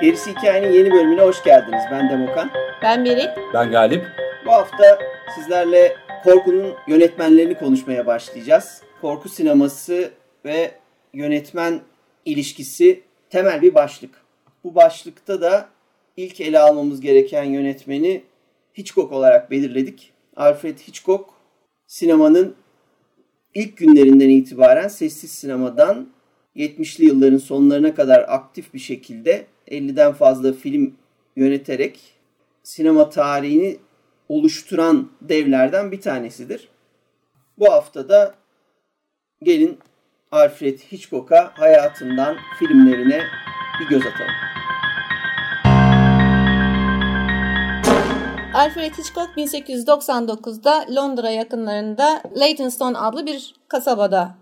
Gerisi Hikayenin yeni bölümüne hoş geldiniz. Ben Demokan. Ben Berit. Ben Galip. Sizlerle korkunun yönetmenlerini konuşmaya başlayacağız. Korku sineması ve yönetmen ilişkisi temel bir başlık. Bu başlıkta da ilk ele almamız gereken yönetmeni Hitchcock olarak belirledik. Alfred Hitchcock sinemanın ilk günlerinden itibaren sessiz sinemadan 70'li yılların sonlarına kadar aktif bir şekilde 50'den fazla film yöneterek sinema tarihini oluşturan devlerden bir tanesidir. Bu hafta da gelin Alfred Hitchcock'a hayatından filmlerine bir göz atalım. Alfred Hitchcock 1899'da Londra yakınlarında Leytonstone adlı bir kasabada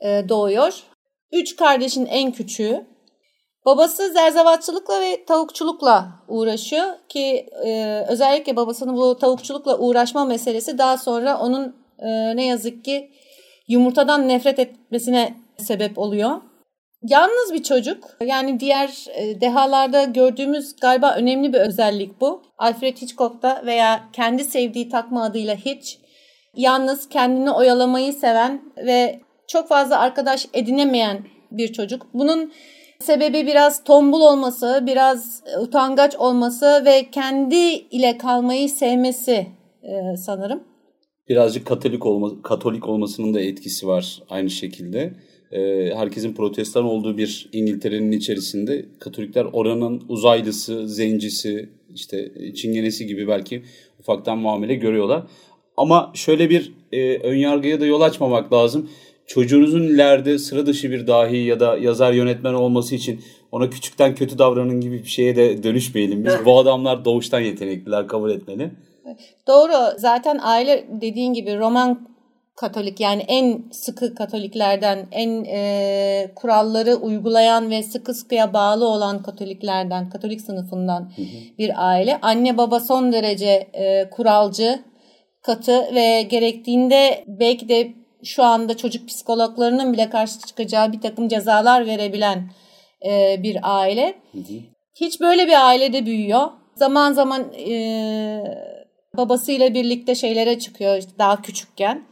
e, doğuyor. Üç kardeşin en küçüğü. Babası zerzevatçılıkla ve tavukçulukla uğraşıyor ki e, özellikle babasının bu tavukçulukla uğraşma meselesi daha sonra onun e, ne yazık ki yumurtadan nefret etmesine sebep oluyor. Yalnız bir çocuk. Yani diğer e, dehalarda gördüğümüz galiba önemli bir özellik bu. Alfred Hitchcock'ta veya kendi sevdiği takma adıyla Hitch. Yalnız kendini oyalamayı seven ve çok fazla arkadaş edinemeyen bir çocuk. Bunun sebebi biraz tombul olması, biraz utangaç olması ve kendi ile kalmayı sevmesi e, sanırım. Birazcık Katolik olma, Katolik olmasının da etkisi var aynı şekilde. Ee, herkesin protestan olduğu bir İngiltere'nin içerisinde Katolikler oranın uzaylısı, zencisi, işte çingenesi gibi belki ufaktan muamele görüyorlar. Ama şöyle bir e, önyargıya da yol açmamak lazım çocuğunuzun ileride sıra dışı bir dahi ya da yazar yönetmen olması için ona küçükten kötü davranın gibi bir şeye de dönüşmeyelim. Biz bu adamlar doğuştan yetenekliler kabul etmeli. Doğru. Zaten aile dediğin gibi Roman Katolik yani en sıkı Katoliklerden, en e, kuralları uygulayan ve sıkı sıkıya bağlı olan Katoliklerden, Katolik sınıfından hı hı. bir aile. Anne baba son derece e, kuralcı, katı ve gerektiğinde belki de şu anda çocuk psikologlarının bile karşı çıkacağı bir takım cezalar verebilen e, bir aile. Hı hı. Hiç böyle bir ailede büyüyor. Zaman zaman e, babasıyla birlikte şeylere çıkıyor işte daha küçükken.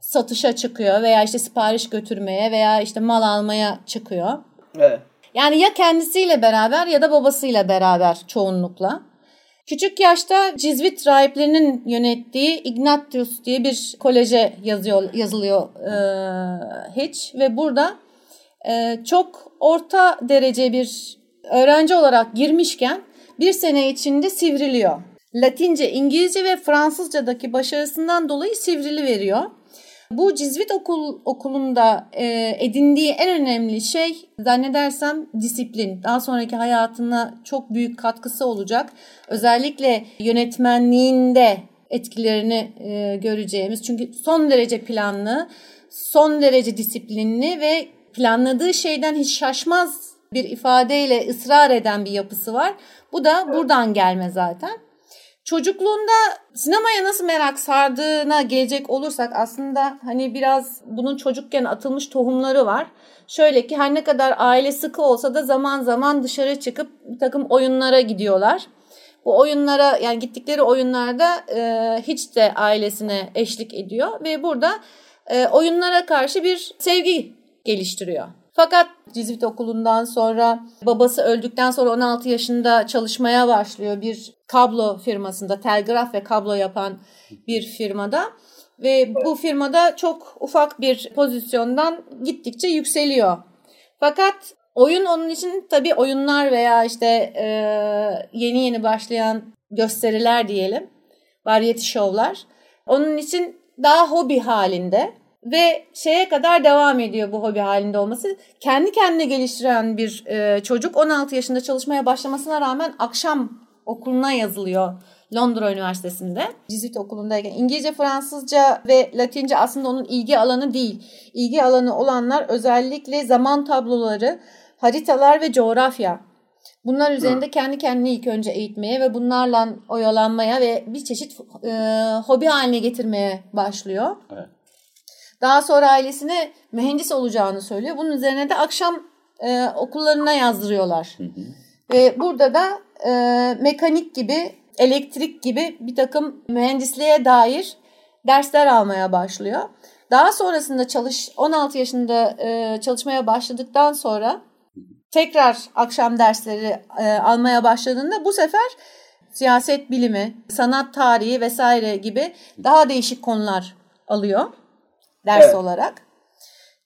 Satışa çıkıyor veya işte sipariş götürmeye veya işte mal almaya çıkıyor. Evet. Yani ya kendisiyle beraber ya da babasıyla beraber çoğunlukla. Küçük yaşta Cizvit rahiplerinin yönettiği Ignatius diye bir koleje yazıyor, yazılıyor e, Hitch ve burada e, çok orta derece bir öğrenci olarak girmişken bir sene içinde sivriliyor. Latince, İngilizce ve Fransızcadaki başarısından dolayı sivrili veriyor. Bu Cizvit okul, okulunda e, edindiği en önemli şey zannedersem disiplin. Daha sonraki hayatına çok büyük katkısı olacak. Özellikle yönetmenliğinde etkilerini e, göreceğimiz. Çünkü son derece planlı, son derece disiplinli ve planladığı şeyden hiç şaşmaz bir ifadeyle ısrar eden bir yapısı var. Bu da buradan gelme zaten. Çocukluğunda sinemaya nasıl merak sardığına gelecek olursak aslında hani biraz bunun çocukken atılmış tohumları var. Şöyle ki her ne kadar aile sıkı olsa da zaman zaman dışarı çıkıp bir takım oyunlara gidiyorlar. Bu oyunlara yani gittikleri oyunlarda e, hiç de ailesine eşlik ediyor ve burada e, oyunlara karşı bir sevgi geliştiriyor. Fakat Cizvit okulundan sonra babası öldükten sonra 16 yaşında çalışmaya başlıyor bir kablo firmasında telgraf ve kablo yapan bir firmada ve bu firmada çok ufak bir pozisyondan gittikçe yükseliyor. Fakat oyun onun için tabii oyunlar veya işte e, yeni yeni başlayan gösteriler diyelim, varyeti şovlar. Onun için daha hobi halinde ve şeye kadar devam ediyor bu hobi halinde olması. Kendi kendine geliştiren bir e, çocuk 16 yaşında çalışmaya başlamasına rağmen akşam okuluna yazılıyor Londra Üniversitesi'nde Cizvit Okulu'ndayken İngilizce, Fransızca ve Latince aslında onun ilgi alanı değil. İlgi alanı olanlar özellikle zaman tabloları, haritalar ve coğrafya. Bunlar üzerinde Hı. kendi kendini ilk önce eğitmeye ve bunlarla oyalanmaya ve bir çeşit e, hobi haline getirmeye başlıyor. Evet. Daha sonra ailesine mühendis olacağını söylüyor. Bunun üzerine de akşam e, okullarına yazdırıyorlar. Hı hı. Ve burada da e, mekanik gibi, elektrik gibi bir takım mühendisliğe dair dersler almaya başlıyor. Daha sonrasında çalış 16 yaşında e, çalışmaya başladıktan sonra tekrar akşam dersleri e, almaya başladığında bu sefer siyaset bilimi, sanat tarihi vesaire gibi daha değişik konular alıyor ders evet. olarak.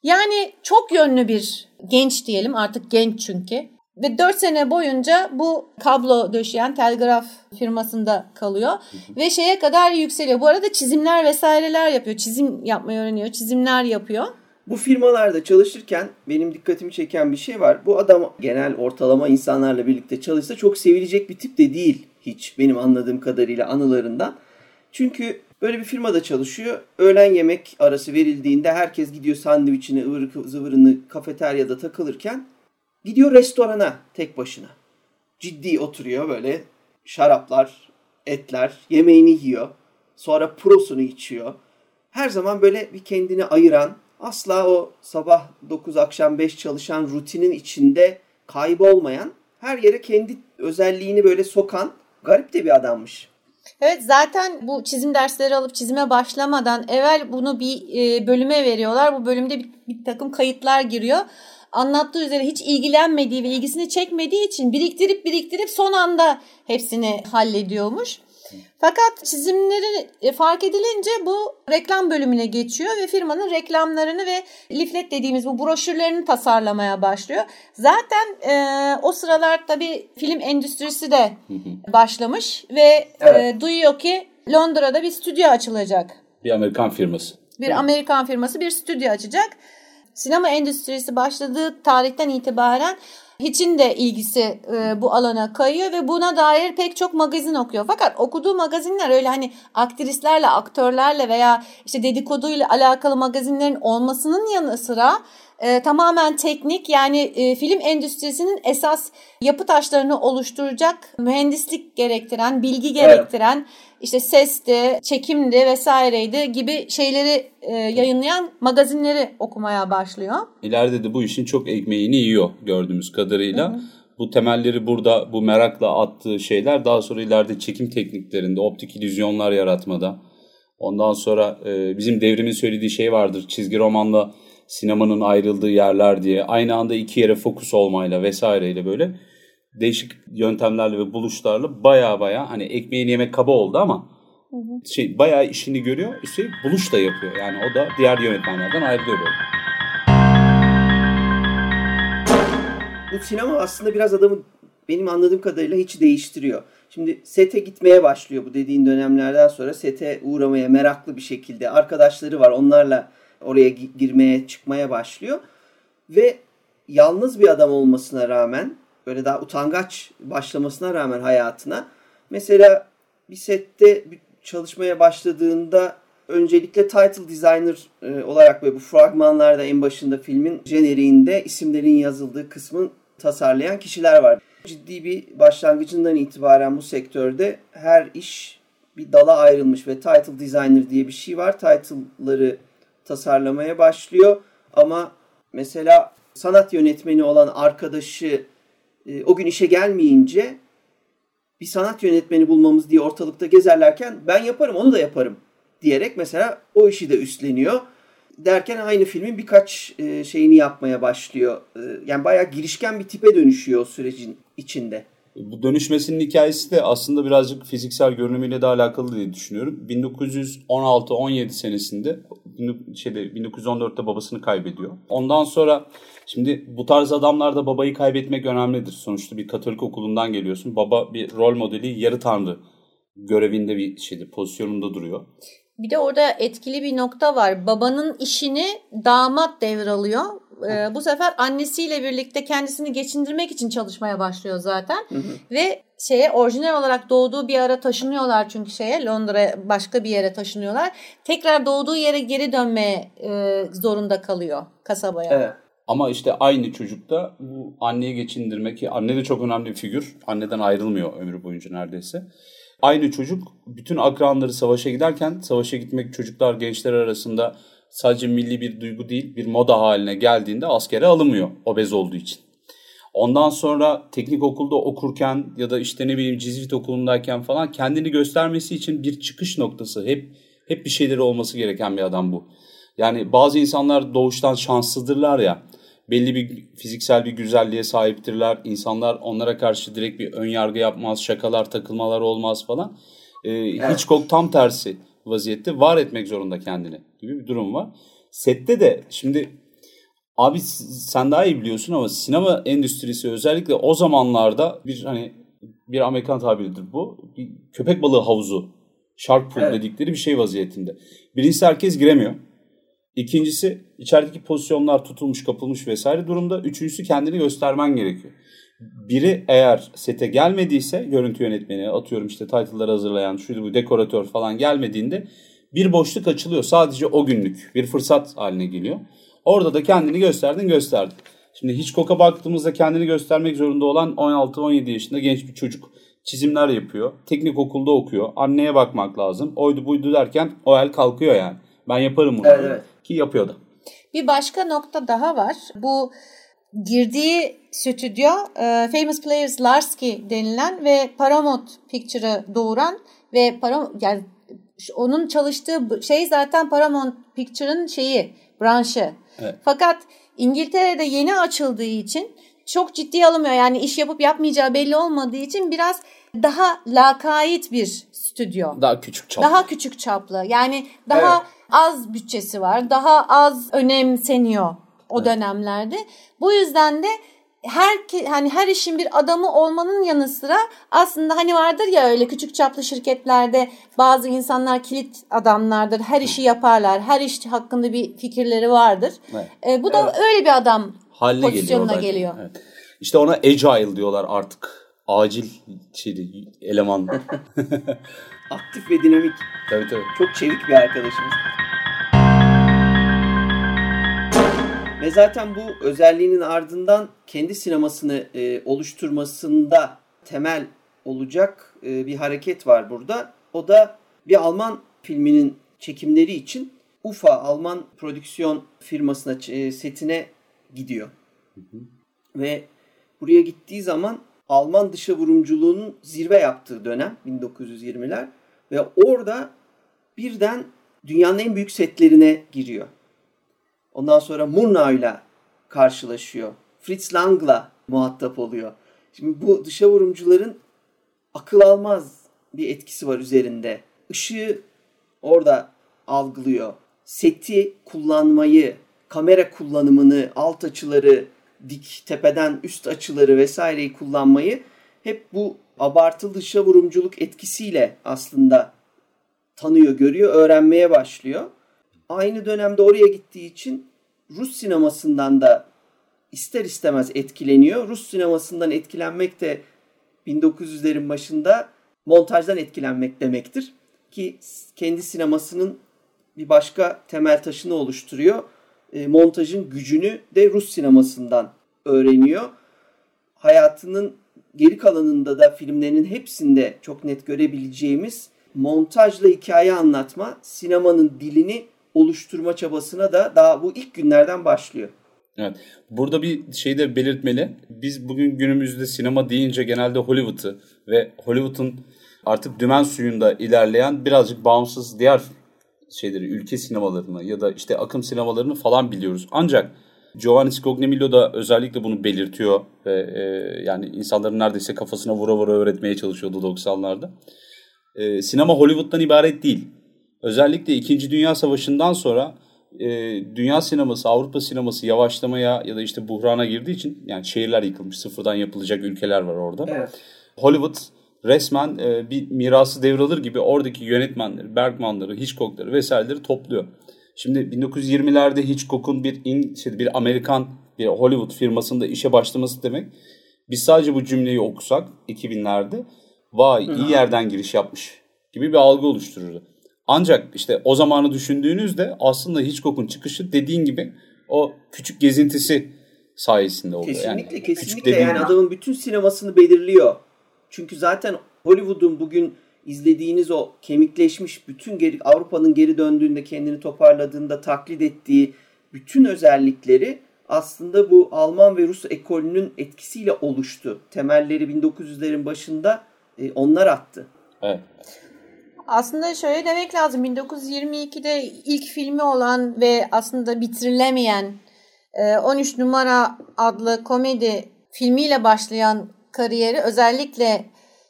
Yani çok yönlü bir genç diyelim artık genç çünkü. Ve 4 sene boyunca bu kablo döşeyen telgraf firmasında kalıyor. Ve şeye kadar yükseliyor. Bu arada çizimler vesaireler yapıyor. Çizim yapmayı öğreniyor. Çizimler yapıyor. Bu firmalarda çalışırken benim dikkatimi çeken bir şey var. Bu adam genel ortalama insanlarla birlikte çalışsa çok sevilecek bir tip de değil hiç benim anladığım kadarıyla anılarından. Çünkü böyle bir firmada çalışıyor. Öğlen yemek arası verildiğinde herkes gidiyor sandviçini, ıvır zıvırını kafeteryada takılırken gidiyor restorana tek başına. Ciddi oturuyor böyle şaraplar, etler, yemeğini yiyor. Sonra prosunu içiyor. Her zaman böyle bir kendini ayıran, asla o sabah 9 akşam 5 çalışan rutinin içinde kaybolmayan, her yere kendi özelliğini böyle sokan garip de bir adammış. Evet zaten bu çizim dersleri alıp çizime başlamadan evvel bunu bir e, bölüme veriyorlar. Bu bölümde bir, bir takım kayıtlar giriyor. Anlattığı üzere hiç ilgilenmediği ve ilgisini çekmediği için biriktirip biriktirip son anda hepsini hallediyormuş. Fakat çizimleri e, fark edilince bu reklam bölümüne geçiyor ve firmanın reklamlarını ve liflet dediğimiz bu broşürlerini tasarlamaya başlıyor. Zaten e, o sıralar tabii film endüstrisi de başlamış ve e, evet. e, duyuyor ki Londra'da bir stüdyo açılacak. Bir Amerikan firması. Bir Amerikan firması bir stüdyo açacak. Sinema endüstrisi başladığı tarihten itibaren Hiç'in de ilgisi e, bu alana kayıyor ve buna dair pek çok magazin okuyor. Fakat okuduğu magazinler öyle hani aktrislerle, aktörlerle veya işte dedikoduyla alakalı magazinlerin olmasının yanı sıra e, tamamen teknik yani e, film endüstrisinin esas yapı taşlarını oluşturacak mühendislik gerektiren, bilgi gerektiren evet. işte sesti, çekimdi vesaireydi gibi şeyleri e, yayınlayan magazinleri okumaya başlıyor. İleride de bu işin çok ekmeğini yiyor gördüğümüz kadarıyla. Hı hı. Bu temelleri burada bu merakla attığı şeyler daha sonra ileride çekim tekniklerinde, optik illüzyonlar yaratmada. Ondan sonra e, bizim devrimin söylediği şey vardır. Çizgi romanla sinemanın ayrıldığı yerler diye aynı anda iki yere fokus olmayla vesaireyle böyle değişik yöntemlerle ve buluşlarla baya baya hani ekmeğini yemek kaba oldu ama hı hı. şey baya işini görüyor. Üstelik buluş da yapıyor. Yani o da diğer yönetmenlerden ayrılıyor böyle. Bu sinema aslında biraz adamı benim anladığım kadarıyla hiç değiştiriyor. Şimdi sete gitmeye başlıyor bu dediğin dönemlerden sonra sete uğramaya meraklı bir şekilde. Arkadaşları var onlarla oraya girmeye çıkmaya başlıyor. Ve yalnız bir adam olmasına rağmen böyle daha utangaç başlamasına rağmen hayatına mesela bir sette çalışmaya başladığında öncelikle title designer e, olarak böyle bu fragmanlarda en başında filmin jeneriğinde isimlerin yazıldığı kısmın tasarlayan kişiler var. Ciddi bir başlangıcından itibaren bu sektörde her iş bir dala ayrılmış ve title designer diye bir şey var. Title'ları tasarlamaya başlıyor. Ama mesela sanat yönetmeni olan arkadaşı e, o gün işe gelmeyince bir sanat yönetmeni bulmamız diye ortalıkta gezerlerken ben yaparım onu da yaparım diyerek mesela o işi de üstleniyor. Derken aynı filmin birkaç e, şeyini yapmaya başlıyor. E, yani bayağı girişken bir tipe dönüşüyor sürecin içinde. Bu dönüşmesinin hikayesi de aslında birazcık fiziksel görünümüyle de alakalı diye düşünüyorum. 1916-17 senesinde şeyde 1914'te babasını kaybediyor. Ondan sonra şimdi bu tarz adamlarda babayı kaybetmek önemlidir. Sonuçta bir Katolik okulundan geliyorsun. Baba bir rol modeli, yarı tanrı görevinde bir şeyde pozisyonunda duruyor. Bir de orada etkili bir nokta var. Babanın işini damat devralıyor e, bu sefer annesiyle birlikte kendisini geçindirmek için çalışmaya başlıyor zaten. Hı hı. Ve şeye orijinal olarak doğduğu bir ara taşınıyorlar çünkü şeye Londra'ya başka bir yere taşınıyorlar. Tekrar doğduğu yere geri dönmeye e, zorunda kalıyor kasabaya. Evet. Ama işte aynı çocukta bu anneye geçindirmek ki anne de çok önemli bir figür. Anneden ayrılmıyor ömrü boyunca neredeyse. Aynı çocuk bütün akranları savaşa giderken savaşa gitmek çocuklar gençler arasında sadece milli bir duygu değil bir moda haline geldiğinde askere alınmıyor obez olduğu için. Ondan sonra teknik okulda okurken ya da işte ne bileyim Cizvit okulundayken falan kendini göstermesi için bir çıkış noktası. Hep hep bir şeyleri olması gereken bir adam bu. Yani bazı insanlar doğuştan şanssızdırlar ya. Belli bir fiziksel bir güzelliğe sahiptirler. İnsanlar onlara karşı direkt bir ön yargı yapmaz, şakalar, takılmalar olmaz falan. Ee, evet. Hitchcock tam tersi vaziyette var etmek zorunda kendini gibi bir durum var. Sette de şimdi abi sen daha iyi biliyorsun ama sinema endüstrisi özellikle o zamanlarda bir hani bir Amerikan tabiridir bu. Bir köpek balığı havuzu. Shark pool evet. dedikleri bir şey vaziyetinde. Birincisi herkes giremiyor. İkincisi içerideki pozisyonlar tutulmuş kapılmış vesaire durumda. Üçüncüsü kendini göstermen gerekiyor. Biri eğer sete gelmediyse görüntü yönetmeni atıyorum işte title'ları hazırlayan şu bu dekoratör falan gelmediğinde bir boşluk açılıyor. Sadece o günlük bir fırsat haline geliyor. Orada da kendini gösterdin gösterdin. Şimdi Hitchcock'a baktığımızda kendini göstermek zorunda olan 16-17 yaşında genç bir çocuk. Çizimler yapıyor. Teknik okulda okuyor. Anneye bakmak lazım. Oydu buydu derken o el kalkıyor yani. Ben yaparım bunu. Evet, evet. Ki yapıyordu. Bir başka nokta daha var. Bu girdiği stüdyo e, Famous Players Larsky denilen ve Paramount Picture'ı doğuran ve Paramount yani onun çalıştığı şey zaten Paramount Picture'ın şeyi, branşı. Evet. Fakat İngiltere'de yeni açıldığı için çok ciddi alınmıyor. Yani iş yapıp yapmayacağı belli olmadığı için biraz daha lakayt bir stüdyo. Daha küçük çaplı. Daha küçük çaplı. Yani daha evet. az bütçesi var. Daha az önemseniyor o evet. dönemlerde. Bu yüzden de her hani her işin bir adamı olmanın yanı sıra aslında hani vardır ya öyle küçük çaplı şirketlerde bazı insanlar kilit adamlardır. Her işi yaparlar. Her iş hakkında bir fikirleri vardır. Evet. E, bu da evet. öyle bir adam Haline pozisyonuna geliyor. geliyor. Evet. İşte ona agile diyorlar artık. Acil şeydi, eleman. Aktif ve dinamik. Tabii tabii. Çok çevik bir arkadaşımız. Ve zaten bu özelliğinin ardından kendi sinemasını e, oluşturmasında temel olacak e, bir hareket var burada. O da bir Alman filminin çekimleri için UFA Alman prodüksiyon firmasına e, setine gidiyor. Hı hı. Ve buraya gittiği zaman Alman dışa vurumculuğunun zirve yaptığı dönem 1920'ler ve orada birden dünyanın en büyük setlerine giriyor. Ondan sonra Murnau ile karşılaşıyor. Fritz Lang'la muhatap oluyor. Şimdi bu dışa vurumcuların akıl almaz bir etkisi var üzerinde. Işığı orada algılıyor. Seti kullanmayı, kamera kullanımını, alt açıları, dik tepeden üst açıları vesaireyi kullanmayı hep bu abartılı dışa vurumculuk etkisiyle aslında tanıyor, görüyor, öğrenmeye başlıyor aynı dönemde oraya gittiği için Rus sinemasından da ister istemez etkileniyor. Rus sinemasından etkilenmek de 1900'lerin başında montajdan etkilenmek demektir. Ki kendi sinemasının bir başka temel taşını oluşturuyor. E, montajın gücünü de Rus sinemasından öğreniyor. Hayatının geri kalanında da filmlerinin hepsinde çok net görebileceğimiz montajla hikaye anlatma, sinemanın dilini oluşturma çabasına da daha bu ilk günlerden başlıyor. Evet. Burada bir şey de belirtmeli. Biz bugün günümüzde sinema deyince genelde Hollywood'u ve Hollywood'un artık dümen suyunda ilerleyen birazcık bağımsız diğer şeyleri, ülke sinemalarını ya da işte akım sinemalarını falan biliyoruz. Ancak Giovanni Scognamiello da özellikle bunu belirtiyor ve e, yani insanların neredeyse kafasına vura vura öğretmeye çalışıyordu 90'larda. E, sinema Hollywood'dan ibaret değil. Özellikle 2. Dünya Savaşı'ndan sonra e, dünya sineması, Avrupa sineması yavaşlamaya ya da işte buhrana girdiği için yani şehirler yıkılmış, sıfırdan yapılacak ülkeler var orada. Evet. Hollywood resmen e, bir mirası devralır gibi oradaki yönetmenleri, Bergman'ları, Hitchcock'ları vesaireleri topluyor. Şimdi 1920'lerde Hitchcock'un bir in, şey, bir Amerikan bir Hollywood firmasında işe başlaması demek. Biz sadece bu cümleyi okusak 2000'lerde vay iyi yerden giriş yapmış gibi bir algı oluştururdu. Ancak işte o zamanı düşündüğünüzde aslında Hitchcock'un çıkışı dediğin gibi o küçük gezintisi sayesinde oluyor. Kesinlikle yani, kesinlikle yani adamın bütün sinemasını belirliyor. Çünkü zaten Hollywood'un bugün izlediğiniz o kemikleşmiş bütün geri, Avrupa'nın geri döndüğünde kendini toparladığında taklit ettiği bütün özellikleri aslında bu Alman ve Rus ekolünün etkisiyle oluştu. Temelleri 1900'lerin başında e, onlar attı. Evet. Aslında şöyle demek lazım. 1922'de ilk filmi olan ve aslında bitirilemeyen 13 e, numara adlı komedi filmiyle başlayan kariyeri özellikle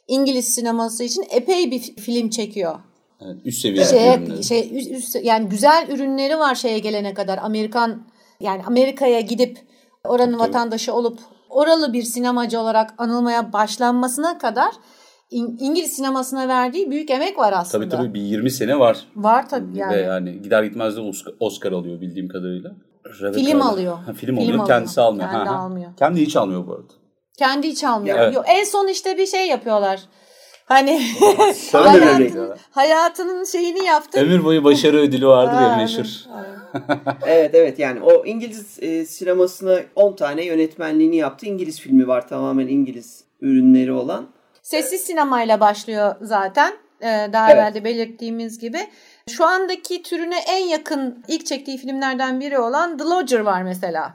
İngiliz sineması için epey bir film çekiyor. Evet, üst seviye şeye, şey, üst, üst, yani güzel ürünleri var şeye gelene kadar. Amerikan yani Amerika'ya gidip oranın Tabii. vatandaşı olup oralı bir sinemacı olarak anılmaya başlanmasına kadar İngiliz sinemasına verdiği büyük emek var aslında. Tabii tabii bir 20 sene var. Var tabii yani. Ve yani gider gitmez de Oscar alıyor bildiğim kadarıyla. Rebecca film alıyor. Ha, film, film alıyor. alıyor. Kendisi almıyor. Kendi ha, almıyor. Kendi hiç almıyor bu arada. Kendi hiç almıyor. Evet. Yok, en son işte bir şey yapıyorlar. Hani hayatın, hayatının şeyini yaptı. Ömür boyu başarı ödülü vardır ya meşhur. evet evet yani o İngiliz e, sinemasına 10 tane yönetmenliğini yaptı. İngiliz filmi var tamamen İngiliz ürünleri olan. Sessiz sinemayla başlıyor zaten. Ee, daha evet. evvel de belirttiğimiz gibi. Şu andaki türüne en yakın ilk çektiği filmlerden biri olan The Lodger var mesela.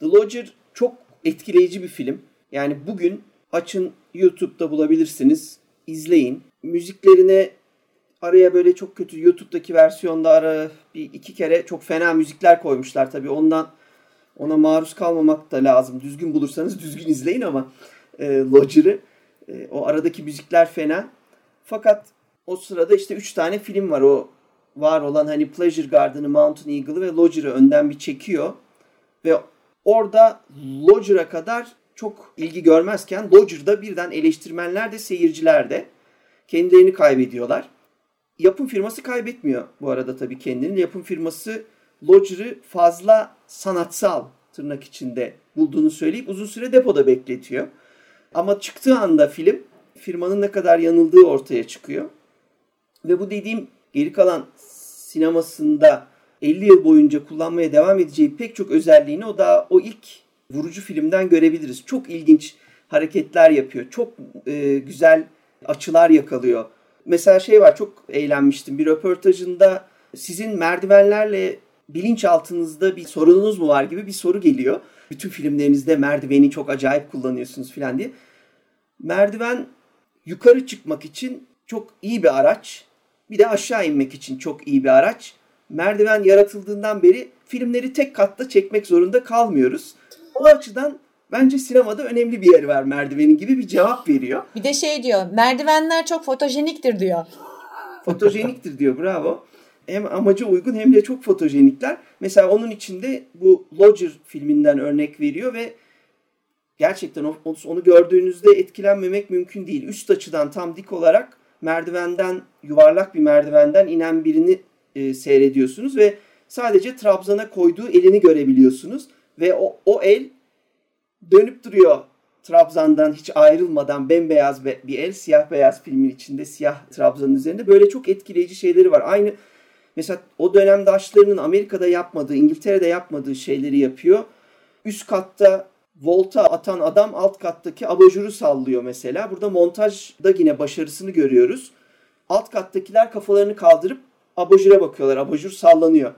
The Lodger çok etkileyici bir film. Yani bugün açın YouTube'da bulabilirsiniz. izleyin. Müziklerine araya böyle çok kötü YouTube'daki versiyonda ara bir iki kere çok fena müzikler koymuşlar tabii. Ondan ona maruz kalmamak da lazım. Düzgün bulursanız düzgün izleyin ama e, Lodger'ı. E, o aradaki müzikler fena. Fakat o sırada işte üç tane film var. O var olan hani Pleasure Garden'ı, Mountain Eagle'ı ve Lodger'ı önden bir çekiyor. Ve orada Lodger'a kadar çok ilgi görmezken Lodger'da birden eleştirmenler de seyirciler de kendilerini kaybediyorlar. Yapım firması kaybetmiyor bu arada tabii kendini. Yapım firması Lodger'ı fazla sanatsal tırnak içinde bulduğunu söyleyip uzun süre depoda bekletiyor. Ama çıktığı anda film firmanın ne kadar yanıldığı ortaya çıkıyor. Ve bu dediğim geri kalan sinemasında 50 yıl boyunca kullanmaya devam edeceği pek çok özelliğini o da o ilk vurucu filmden görebiliriz. Çok ilginç hareketler yapıyor. Çok e, güzel açılar yakalıyor. Mesela şey var çok eğlenmiştim. Bir röportajında sizin merdivenlerle bilinçaltınızda bir sorununuz mu var gibi bir soru geliyor. Bütün filmlerinizde merdiveni çok acayip kullanıyorsunuz falan diye. Merdiven yukarı çıkmak için çok iyi bir araç. Bir de aşağı inmek için çok iyi bir araç. Merdiven yaratıldığından beri filmleri tek katta çekmek zorunda kalmıyoruz. O açıdan bence sinemada önemli bir yer var merdivenin gibi bir cevap veriyor. Bir de şey diyor merdivenler çok fotojeniktir diyor. Fotojeniktir diyor bravo. Hem amaca uygun hem de çok fotojenikler. Mesela onun içinde bu Lodger filminden örnek veriyor ve gerçekten onu gördüğünüzde etkilenmemek mümkün değil. Üst açıdan tam dik olarak merdivenden, yuvarlak bir merdivenden inen birini e, seyrediyorsunuz ve sadece trabzana koyduğu elini görebiliyorsunuz. Ve o, o el dönüp duruyor Trabzan'dan hiç ayrılmadan bembeyaz bir el siyah beyaz filmin içinde siyah Trabzan'ın üzerinde böyle çok etkileyici şeyleri var. Aynı mesela o dönemde Daşlarının Amerika'da yapmadığı, İngiltere'de yapmadığı şeyleri yapıyor. Üst katta volta atan adam alt kattaki abajuru sallıyor mesela. Burada montajda yine başarısını görüyoruz. Alt kattakiler kafalarını kaldırıp abajura bakıyorlar. Abajur sallanıyor.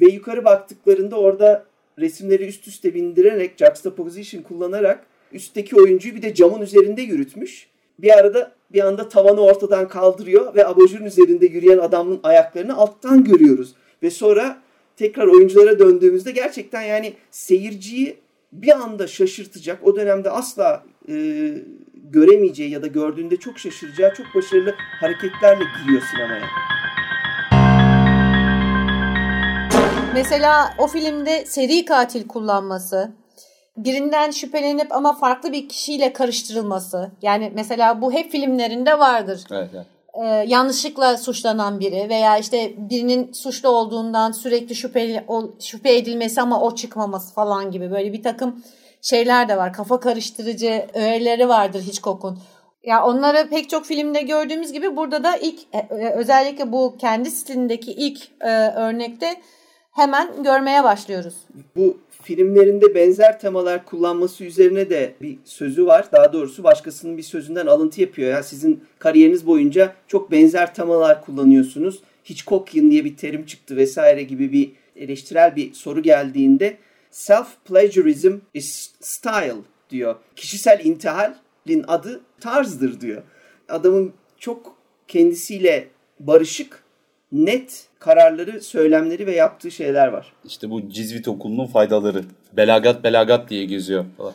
Ve yukarı baktıklarında orada resimleri üst üste bindirerek juxtaposition kullanarak üstteki oyuncuyu bir de camın üzerinde yürütmüş. Bir arada bir anda tavanı ortadan kaldırıyor ve abajurun üzerinde yürüyen adamın ayaklarını alttan görüyoruz. Ve sonra tekrar oyunculara döndüğümüzde gerçekten yani seyirciyi bir anda şaşırtacak, o dönemde asla e, göremeyeceği ya da gördüğünde çok şaşıracağı çok başarılı hareketlerle giriyor sinemaya. Mesela o filmde seri katil kullanması, birinden şüphelenip ama farklı bir kişiyle karıştırılması. Yani mesela bu hep filmlerinde vardır. Evet, evet. e, yanlışlıkla suçlanan biri veya işte birinin suçlu olduğundan sürekli şüpheli, şüphe edilmesi ama o çıkmaması falan gibi böyle bir takım şeyler de var. Kafa karıştırıcı öğeleri vardır Hitchcock'un. Ya onları pek çok filmde gördüğümüz gibi burada da ilk e, e, özellikle bu kendi stilindeki ilk e, örnekte hemen görmeye başlıyoruz. Bu filmlerinde benzer temalar kullanması üzerine de bir sözü var. Daha doğrusu başkasının bir sözünden alıntı yapıyor. Ya sizin kariyeriniz boyunca çok benzer temalar kullanıyorsunuz. Hitchcockian diye bir terim çıktı vesaire gibi bir eleştirel bir soru geldiğinde self plagiarism is style diyor. Kişisel intihalin adı tarzdır diyor. Adamın çok kendisiyle barışık, net kararları, söylemleri ve yaptığı şeyler var. İşte bu Cizvit okulunun faydaları. Belagat belagat diye geziyor falan.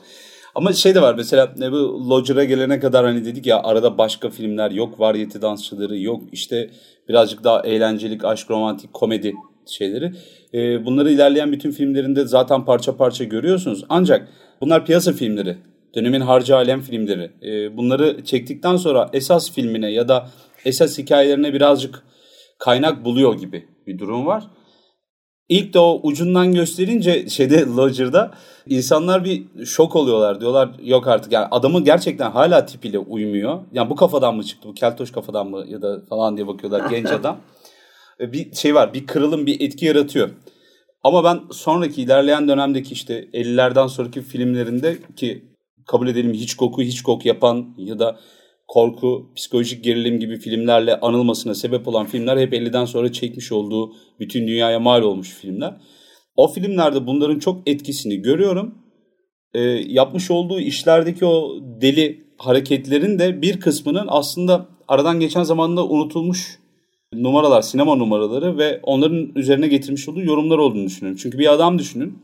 Ama şey de var mesela ne bu Lodger'a gelene kadar hani dedik ya arada başka filmler yok. Varyeti dansçıları yok. işte birazcık daha eğlencelik, aşk, romantik, komedi şeyleri. Ee, bunları ilerleyen bütün filmlerinde zaten parça parça görüyorsunuz. Ancak bunlar piyasa filmleri. Dönemin harcı alem filmleri. Ee, bunları çektikten sonra esas filmine ya da esas hikayelerine birazcık kaynak buluyor gibi bir durum var. İlk de o ucundan gösterince şeyde Lodger'da insanlar bir şok oluyorlar. Diyorlar yok artık yani adamı gerçekten hala tipiyle uymuyor. Yani bu kafadan mı çıktı bu keltoş kafadan mı ya da falan diye bakıyorlar genç adam. Bir şey var bir kırılım bir etki yaratıyor. Ama ben sonraki ilerleyen dönemdeki işte 50'lerden sonraki filmlerinde ki kabul edelim Hitchcock'u Hitchcock yapan ya da korku, psikolojik gerilim gibi filmlerle anılmasına sebep olan filmler hep 50'den sonra çekmiş olduğu bütün dünyaya mal olmuş filmler. O filmlerde bunların çok etkisini görüyorum. E, yapmış olduğu işlerdeki o deli hareketlerin de bir kısmının aslında aradan geçen zamanda unutulmuş numaralar, sinema numaraları ve onların üzerine getirmiş olduğu yorumlar olduğunu düşünüyorum. Çünkü bir adam düşünün.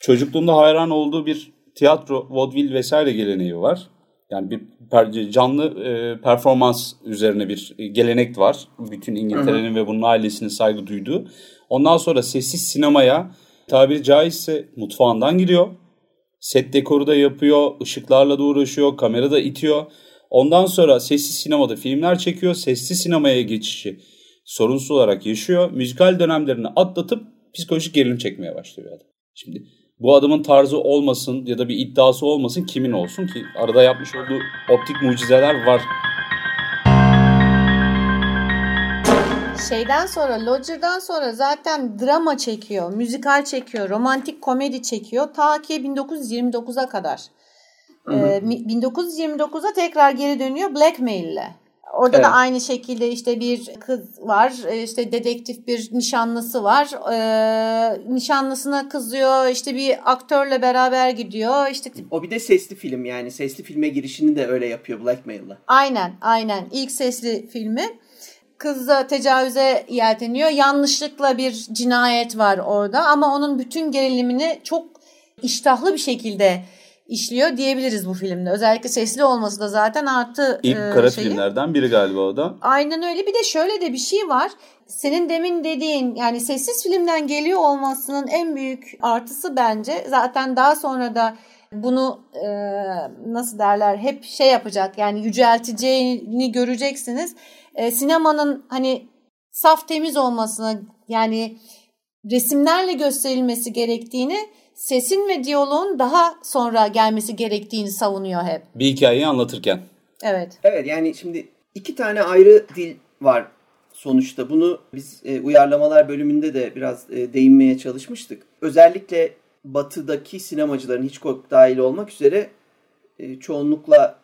Çocukluğunda hayran olduğu bir tiyatro, vaudeville vesaire geleneği var. Yani bir canlı e, performans üzerine bir gelenek var. Bütün İngiltere'nin ve bunun ailesinin saygı duyduğu. Ondan sonra sessiz sinemaya tabiri caizse mutfağından giriyor. Set dekoru da yapıyor, ışıklarla da uğraşıyor, kamera da itiyor. Ondan sonra sessiz sinemada filmler çekiyor. Sessiz sinemaya geçişi sorunsuz olarak yaşıyor. Müzikal dönemlerini atlatıp psikolojik gerilim çekmeye başlıyor adam. Şimdi bu adamın tarzı olmasın ya da bir iddiası olmasın kimin olsun ki arada yapmış olduğu optik mucizeler var. Şeyden sonra Lodger'dan sonra zaten drama çekiyor, müzikal çekiyor, romantik komedi çekiyor ta ki 1929'a kadar. Ee, 1929'a tekrar geri dönüyor Blackmail'le. Orada evet. da aynı şekilde işte bir kız var, e, işte dedektif bir nişanlısı var. Ee, nişanlısına kızıyor, işte bir aktörle beraber gidiyor. İşte o bir de sesli film yani sesli filme girişini de öyle yapıyor Blackmail'la. Aynen, aynen. İlk sesli filmi. Kız da tecavüze yelteniyor. Yanlışlıkla bir cinayet var orada ama onun bütün gerilimini çok iştahlı bir şekilde işliyor diyebiliriz bu filmde. Özellikle sesli olması da zaten artı İlk e, kara şeyi. filmlerden biri galiba o da. Aynen öyle. Bir de şöyle de bir şey var. Senin demin dediğin yani sessiz filmden geliyor olmasının en büyük artısı bence zaten daha sonra da bunu e, nasıl derler hep şey yapacak yani yücelteceğini göreceksiniz. E, sinemanın hani saf temiz olmasını yani resimlerle gösterilmesi gerektiğini sesin ve diyaloğun daha sonra gelmesi gerektiğini savunuyor hep. Bir hikayeyi anlatırken. Evet. Evet yani şimdi iki tane ayrı dil var sonuçta. Bunu biz e, uyarlamalar bölümünde de biraz e, değinmeye çalışmıştık. Özellikle batıdaki sinemacıların hiç dahil olmak üzere e, çoğunlukla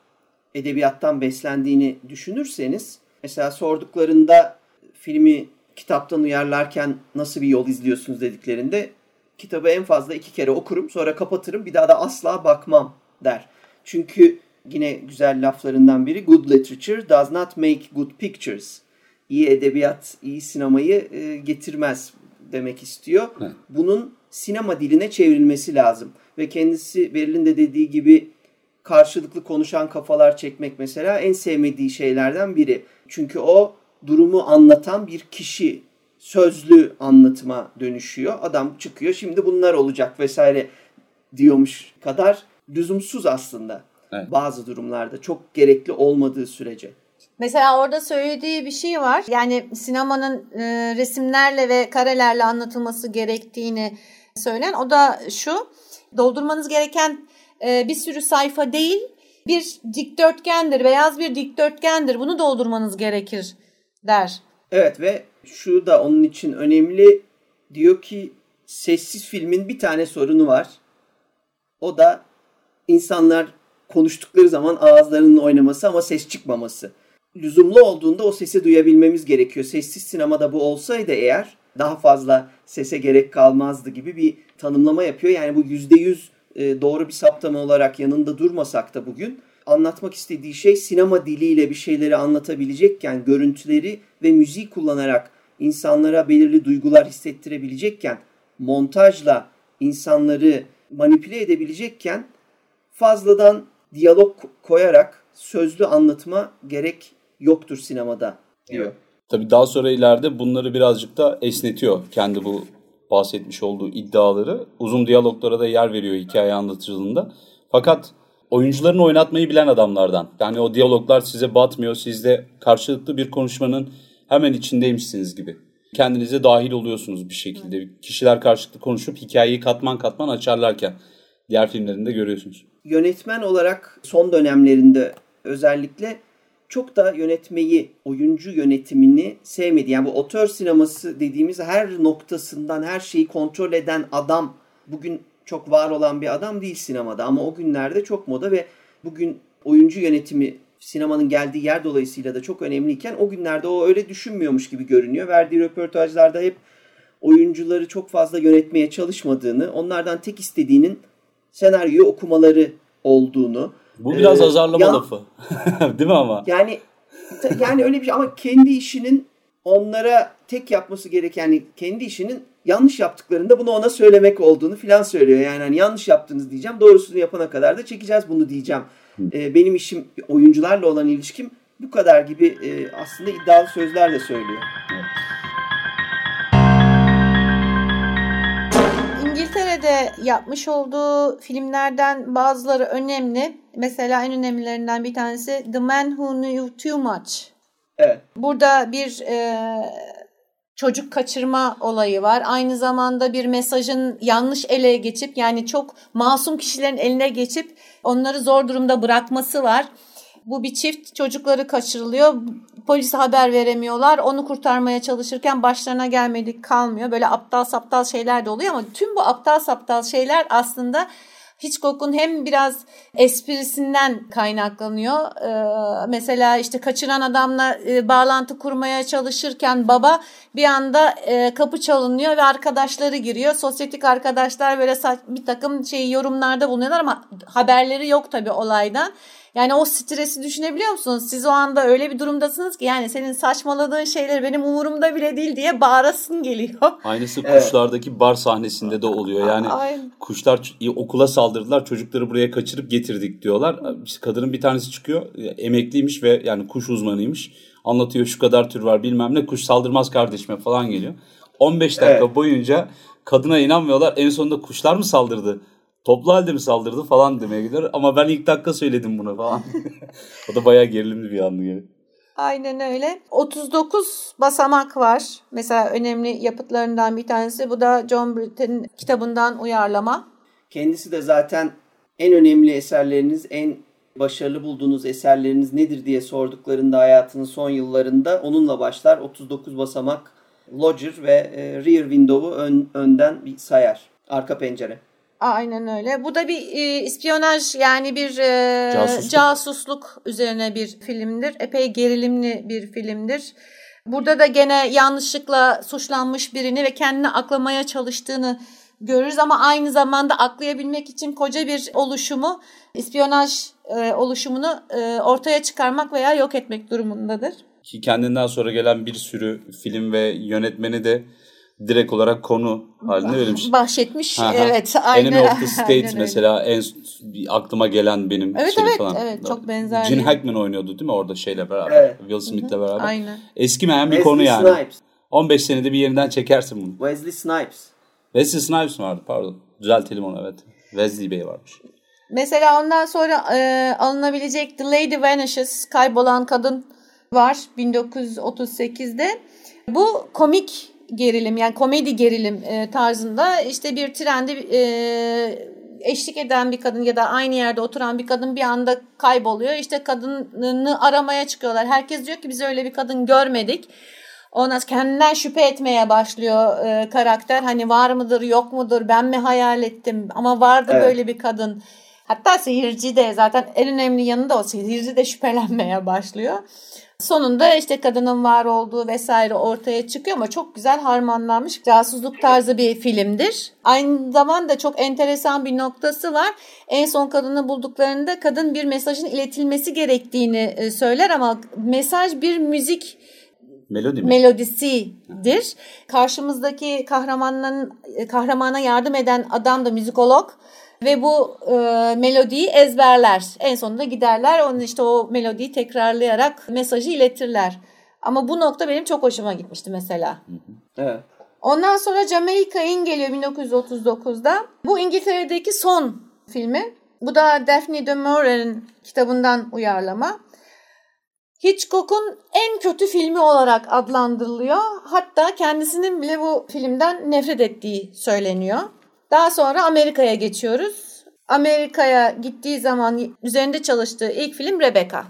edebiyattan beslendiğini düşünürseniz mesela sorduklarında filmi kitaptan uyarlarken nasıl bir yol izliyorsunuz dediklerinde kitabı en fazla iki kere okurum sonra kapatırım bir daha da asla bakmam der. Çünkü yine güzel laflarından biri good literature does not make good pictures. İyi edebiyat, iyi sinemayı e, getirmez demek istiyor. Evet. Bunun sinema diline çevrilmesi lazım. Ve kendisi Beril'in de dediği gibi karşılıklı konuşan kafalar çekmek mesela en sevmediği şeylerden biri. Çünkü o durumu anlatan bir kişi sözlü anlatıma dönüşüyor. Adam çıkıyor şimdi bunlar olacak vesaire diyormuş kadar lüzumsuz aslında. Evet. Bazı durumlarda çok gerekli olmadığı sürece. Mesela orada söylediği bir şey var. Yani sinemanın e, resimlerle ve karelerle anlatılması gerektiğini söyleyen. O da şu. Doldurmanız gereken e, bir sürü sayfa değil, bir dikdörtgendir, beyaz bir dikdörtgendir. Bunu doldurmanız gerekir der. Evet ve şu da onun için önemli. Diyor ki sessiz filmin bir tane sorunu var. O da insanlar konuştukları zaman ağızlarının oynaması ama ses çıkmaması. Lüzumlu olduğunda o sesi duyabilmemiz gerekiyor. Sessiz sinemada bu olsaydı eğer daha fazla sese gerek kalmazdı gibi bir tanımlama yapıyor. Yani bu yüzde yüz e, doğru bir saptama olarak yanında durmasak da bugün anlatmak istediği şey sinema diliyle bir şeyleri anlatabilecekken, görüntüleri ve müziği kullanarak insanlara belirli duygular hissettirebilecekken, montajla insanları manipüle edebilecekken fazladan diyalog koyarak sözlü anlatıma gerek yoktur sinemada diyor. Tabii daha sonra ileride bunları birazcık da esnetiyor kendi bu bahsetmiş olduğu iddiaları. Uzun diyaloglara da yer veriyor hikaye anlatıcılığında. Fakat oyuncuların oynatmayı bilen adamlardan. Yani o diyaloglar size batmıyor. Siz de karşılıklı bir konuşmanın hemen içindeymişsiniz gibi. Kendinize dahil oluyorsunuz bir şekilde. Kişiler karşılıklı konuşup hikayeyi katman katman açarlarken diğer filmlerinde görüyorsunuz. Yönetmen olarak son dönemlerinde özellikle çok da yönetmeyi, oyuncu yönetimini sevmedi. Yani bu otör sineması dediğimiz her noktasından her şeyi kontrol eden adam bugün çok var olan bir adam değil sinemada ama o günlerde çok moda ve bugün oyuncu yönetimi sinemanın geldiği yer dolayısıyla da çok önemliyken o günlerde o öyle düşünmüyormuş gibi görünüyor. Verdiği röportajlarda hep oyuncuları çok fazla yönetmeye çalışmadığını, onlardan tek istediğinin senaryo okumaları olduğunu. Bu biraz ee, azarlama ya, lafı. Değil mi ama? Yani yani öyle bir şey ama kendi işinin onlara tek yapması gereken yani kendi işinin yanlış yaptıklarında bunu ona söylemek olduğunu filan söylüyor. Yani hani yanlış yaptınız diyeceğim. Doğrusunu yapana kadar da çekeceğiz bunu diyeceğim. Ee, benim işim oyuncularla olan ilişkim bu kadar gibi e, aslında iddialı sözlerle söylüyor. İngiltere'de yapmış olduğu filmlerden bazıları önemli. Mesela en önemlilerinden bir tanesi The Man Who Knew Too Much. Evet. Burada bir e, çocuk kaçırma olayı var. Aynı zamanda bir mesajın yanlış ele geçip yani çok masum kişilerin eline geçip onları zor durumda bırakması var. Bu bir çift çocukları kaçırılıyor. Polise haber veremiyorlar. Onu kurtarmaya çalışırken başlarına gelmedik kalmıyor. Böyle aptal saptal şeyler de oluyor ama tüm bu aptal saptal şeyler aslında Hitchcock'un hem biraz esprisinden kaynaklanıyor. Ee, mesela işte kaçıran adamla e, bağlantı kurmaya çalışırken baba bir anda e, kapı çalınıyor ve arkadaşları giriyor. Sosyetik arkadaşlar böyle bir takım şey yorumlarda bulunuyorlar ama haberleri yok tabii olaydan. Yani o stresi düşünebiliyor musunuz? Siz o anda öyle bir durumdasınız ki yani senin saçmaladığın şeyler benim umurumda bile değil diye bağırasın geliyor. Aynısı evet. kuşlardaki bar sahnesinde de oluyor. Yani Aynen. kuşlar okula saldırdılar çocukları buraya kaçırıp getirdik diyorlar. Kadının bir tanesi çıkıyor emekliymiş ve yani kuş uzmanıymış. Anlatıyor şu kadar tür var bilmem ne kuş saldırmaz kardeşime falan geliyor. 15 dakika evet. boyunca kadına inanmıyorlar. En sonunda kuşlar mı saldırdı? Toplu halde mi saldırdı falan demeye gider. Ama ben ilk dakika söyledim bunu falan. o da bayağı gerilimli bir andı yani. Aynen öyle. 39 basamak var. Mesela önemli yapıtlarından bir tanesi. Bu da John Britton'in kitabından uyarlama. Kendisi de zaten en önemli eserleriniz, en başarılı bulduğunuz eserleriniz nedir diye sorduklarında hayatının son yıllarında onunla başlar. 39 basamak Lodger ve e, Rear Window'u ön, önden bir sayar. Arka pencere. Aynen öyle. Bu da bir e, ispiyonaj yani bir e, casusluk. casusluk üzerine bir filmdir. Epey gerilimli bir filmdir. Burada da gene yanlışlıkla suçlanmış birini ve kendini aklamaya çalıştığını görürüz ama aynı zamanda aklayabilmek için koca bir oluşumu, ispiyonaj e, oluşumunu e, ortaya çıkarmak veya yok etmek durumundadır. Ki kendinden sonra gelen bir sürü film ve yönetmeni de direkt olarak konu haline verilmiş. Bahşetmiş. evet. Aynen. Enemy of the State mesela en aklıma gelen benim evet, şey evet, falan. Evet çok benzer. Gene Hackman oynuyordu değil mi orada şeyle beraber. Evet. Will Smith'le beraber. Aynen. Eskimeyen bir Wesley konu yani. Snipes. 15 senede bir yerinden çekersin bunu. Wesley Snipes. Wesley Snipes vardı pardon. Düzeltelim onu evet. Wesley Bey varmış. Mesela ondan sonra e, alınabilecek The Lady Vanishes, Kaybolan Kadın var 1938'de. Bu komik gerilim yani komedi gerilim e, tarzında işte bir trende e, eşlik eden bir kadın ya da aynı yerde oturan bir kadın bir anda kayboluyor. İşte kadını aramaya çıkıyorlar. Herkes diyor ki biz öyle bir kadın görmedik. Ondan sonra kendinden şüphe etmeye başlıyor e, karakter. Hani var mıdır yok mudur ben mi hayal ettim ama vardı evet. böyle bir kadın. Hatta seyirci de zaten en önemli yanı da o seyirci de şüphelenmeye başlıyor. Sonunda işte kadının var olduğu vesaire ortaya çıkıyor ama çok güzel harmanlanmış casusluk tarzı bir filmdir. Aynı zamanda çok enteresan bir noktası var. En son kadını bulduklarında kadın bir mesajın iletilmesi gerektiğini e, söyler ama mesaj bir müzik Melodi mi? melodisidir. Karşımızdaki kahramanın kahramana yardım eden adam da müzikolog ve bu e, melodiyi ezberler. En sonunda giderler onun işte o melodiyi tekrarlayarak mesajı iletirler. Ama bu nokta benim çok hoşuma gitmişti mesela. Evet. Ondan sonra Jamaica In geliyor 1939'da. Bu İngiltere'deki son filmi. Bu da Daphne de Maurer'in kitabından uyarlama. Hitchcock'un en kötü filmi olarak adlandırılıyor. Hatta kendisinin bile bu filmden nefret ettiği söyleniyor. Daha sonra Amerika'ya geçiyoruz. Amerika'ya gittiği zaman üzerinde çalıştığı ilk film Rebecca.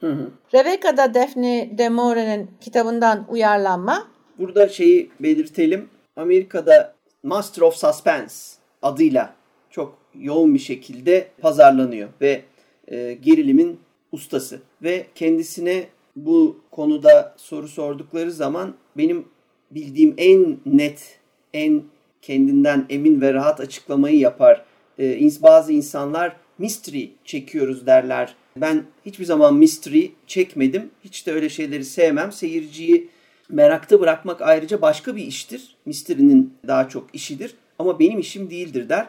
Hı hı. Rebecca da Daphne de Maurer'in kitabından uyarlanma. Burada şeyi belirtelim. Amerika'da Master of Suspense adıyla çok yoğun bir şekilde pazarlanıyor ve e, gerilimin ustası ve kendisine bu konuda soru sordukları zaman benim bildiğim en net, en kendinden emin ve rahat açıklamayı yapar. Ee, bazı insanlar mystery çekiyoruz derler. Ben hiçbir zaman mystery çekmedim. Hiç de öyle şeyleri sevmem. Seyirciyi merakta bırakmak ayrıca başka bir iştir. Mystery'nin daha çok işidir. Ama benim işim değildir der.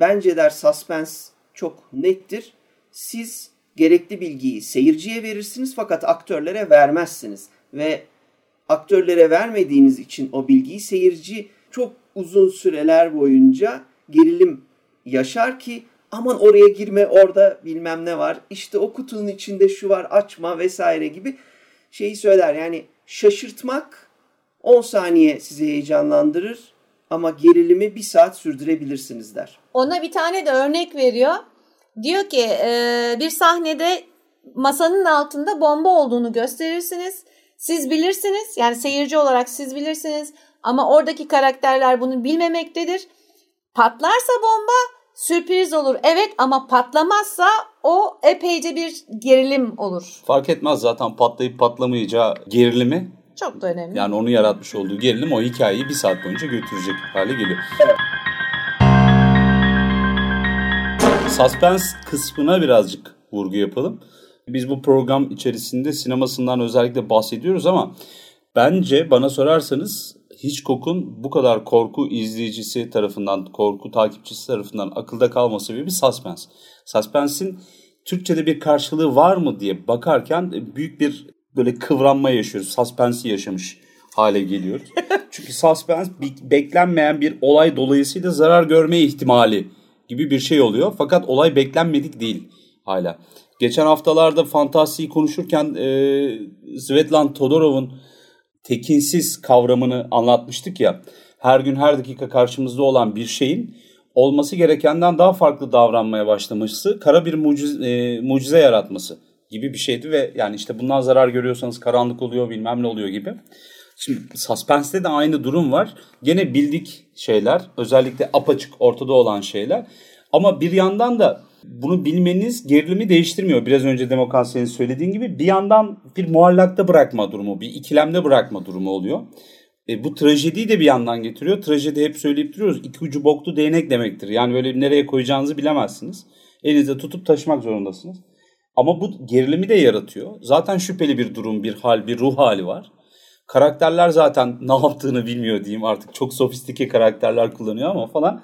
Bence der suspense çok nettir. Siz gerekli bilgiyi seyirciye verirsiniz fakat aktörlere vermezsiniz. Ve aktörlere vermediğiniz için o bilgiyi seyirci çok uzun süreler boyunca gerilim yaşar ki aman oraya girme orada bilmem ne var işte o kutunun içinde şu var açma vesaire gibi şeyi söyler. Yani şaşırtmak 10 saniye sizi heyecanlandırır ama gerilimi bir saat sürdürebilirsiniz der. Ona bir tane de örnek veriyor. Diyor ki e, bir sahnede masanın altında bomba olduğunu gösterirsiniz. Siz bilirsiniz yani seyirci olarak siz bilirsiniz ama oradaki karakterler bunu bilmemektedir. Patlarsa bomba sürpriz olur. Evet ama patlamazsa o epeyce bir gerilim olur. Fark etmez zaten patlayıp patlamayacağı gerilimi. Çok da önemli. Yani onu yaratmış olduğu gerilim o hikayeyi bir saat boyunca götürecek hale geliyor. Evet. Suspense kısmına birazcık vurgu yapalım. Biz bu program içerisinde sinemasından özellikle bahsediyoruz ama bence bana sorarsanız Hitchcock'un bu kadar korku izleyicisi tarafından, korku takipçisi tarafından akılda kalması sebebi suspense. Suspense'in Türkçe'de bir karşılığı var mı diye bakarken büyük bir böyle kıvranma yaşıyoruz. Suspense'i yaşamış hale geliyoruz. Çünkü suspense beklenmeyen bir olay dolayısıyla zarar görme ihtimali gibi bir şey oluyor. Fakat olay beklenmedik değil hala. Geçen haftalarda fantastiği konuşurken e, Svetlan Todorov'un tekinsiz kavramını anlatmıştık ya. Her gün her dakika karşımızda olan bir şeyin olması gerekenden daha farklı davranmaya başlaması, kara bir mucize, e, mucize yaratması gibi bir şeydi ve yani işte bundan zarar görüyorsanız karanlık oluyor bilmem ne oluyor gibi. Şimdi Suspense'de de aynı durum var. Gene bildik şeyler, özellikle apaçık ortada olan şeyler. Ama bir yandan da bunu bilmeniz gerilimi değiştirmiyor. Biraz önce Demokrasi'nin söylediğin gibi bir yandan bir muallakta bırakma durumu, bir ikilemde bırakma durumu oluyor. E, bu trajediyi de bir yandan getiriyor. Trajedi hep söyleyip duruyoruz. İki ucu boklu değnek demektir. Yani böyle nereye koyacağınızı bilemezsiniz. Elinizde tutup taşımak zorundasınız. Ama bu gerilimi de yaratıyor. Zaten şüpheli bir durum, bir hal, bir ruh hali var. Karakterler zaten ne yaptığını bilmiyor diyeyim artık. Çok sofistike karakterler kullanıyor ama falan.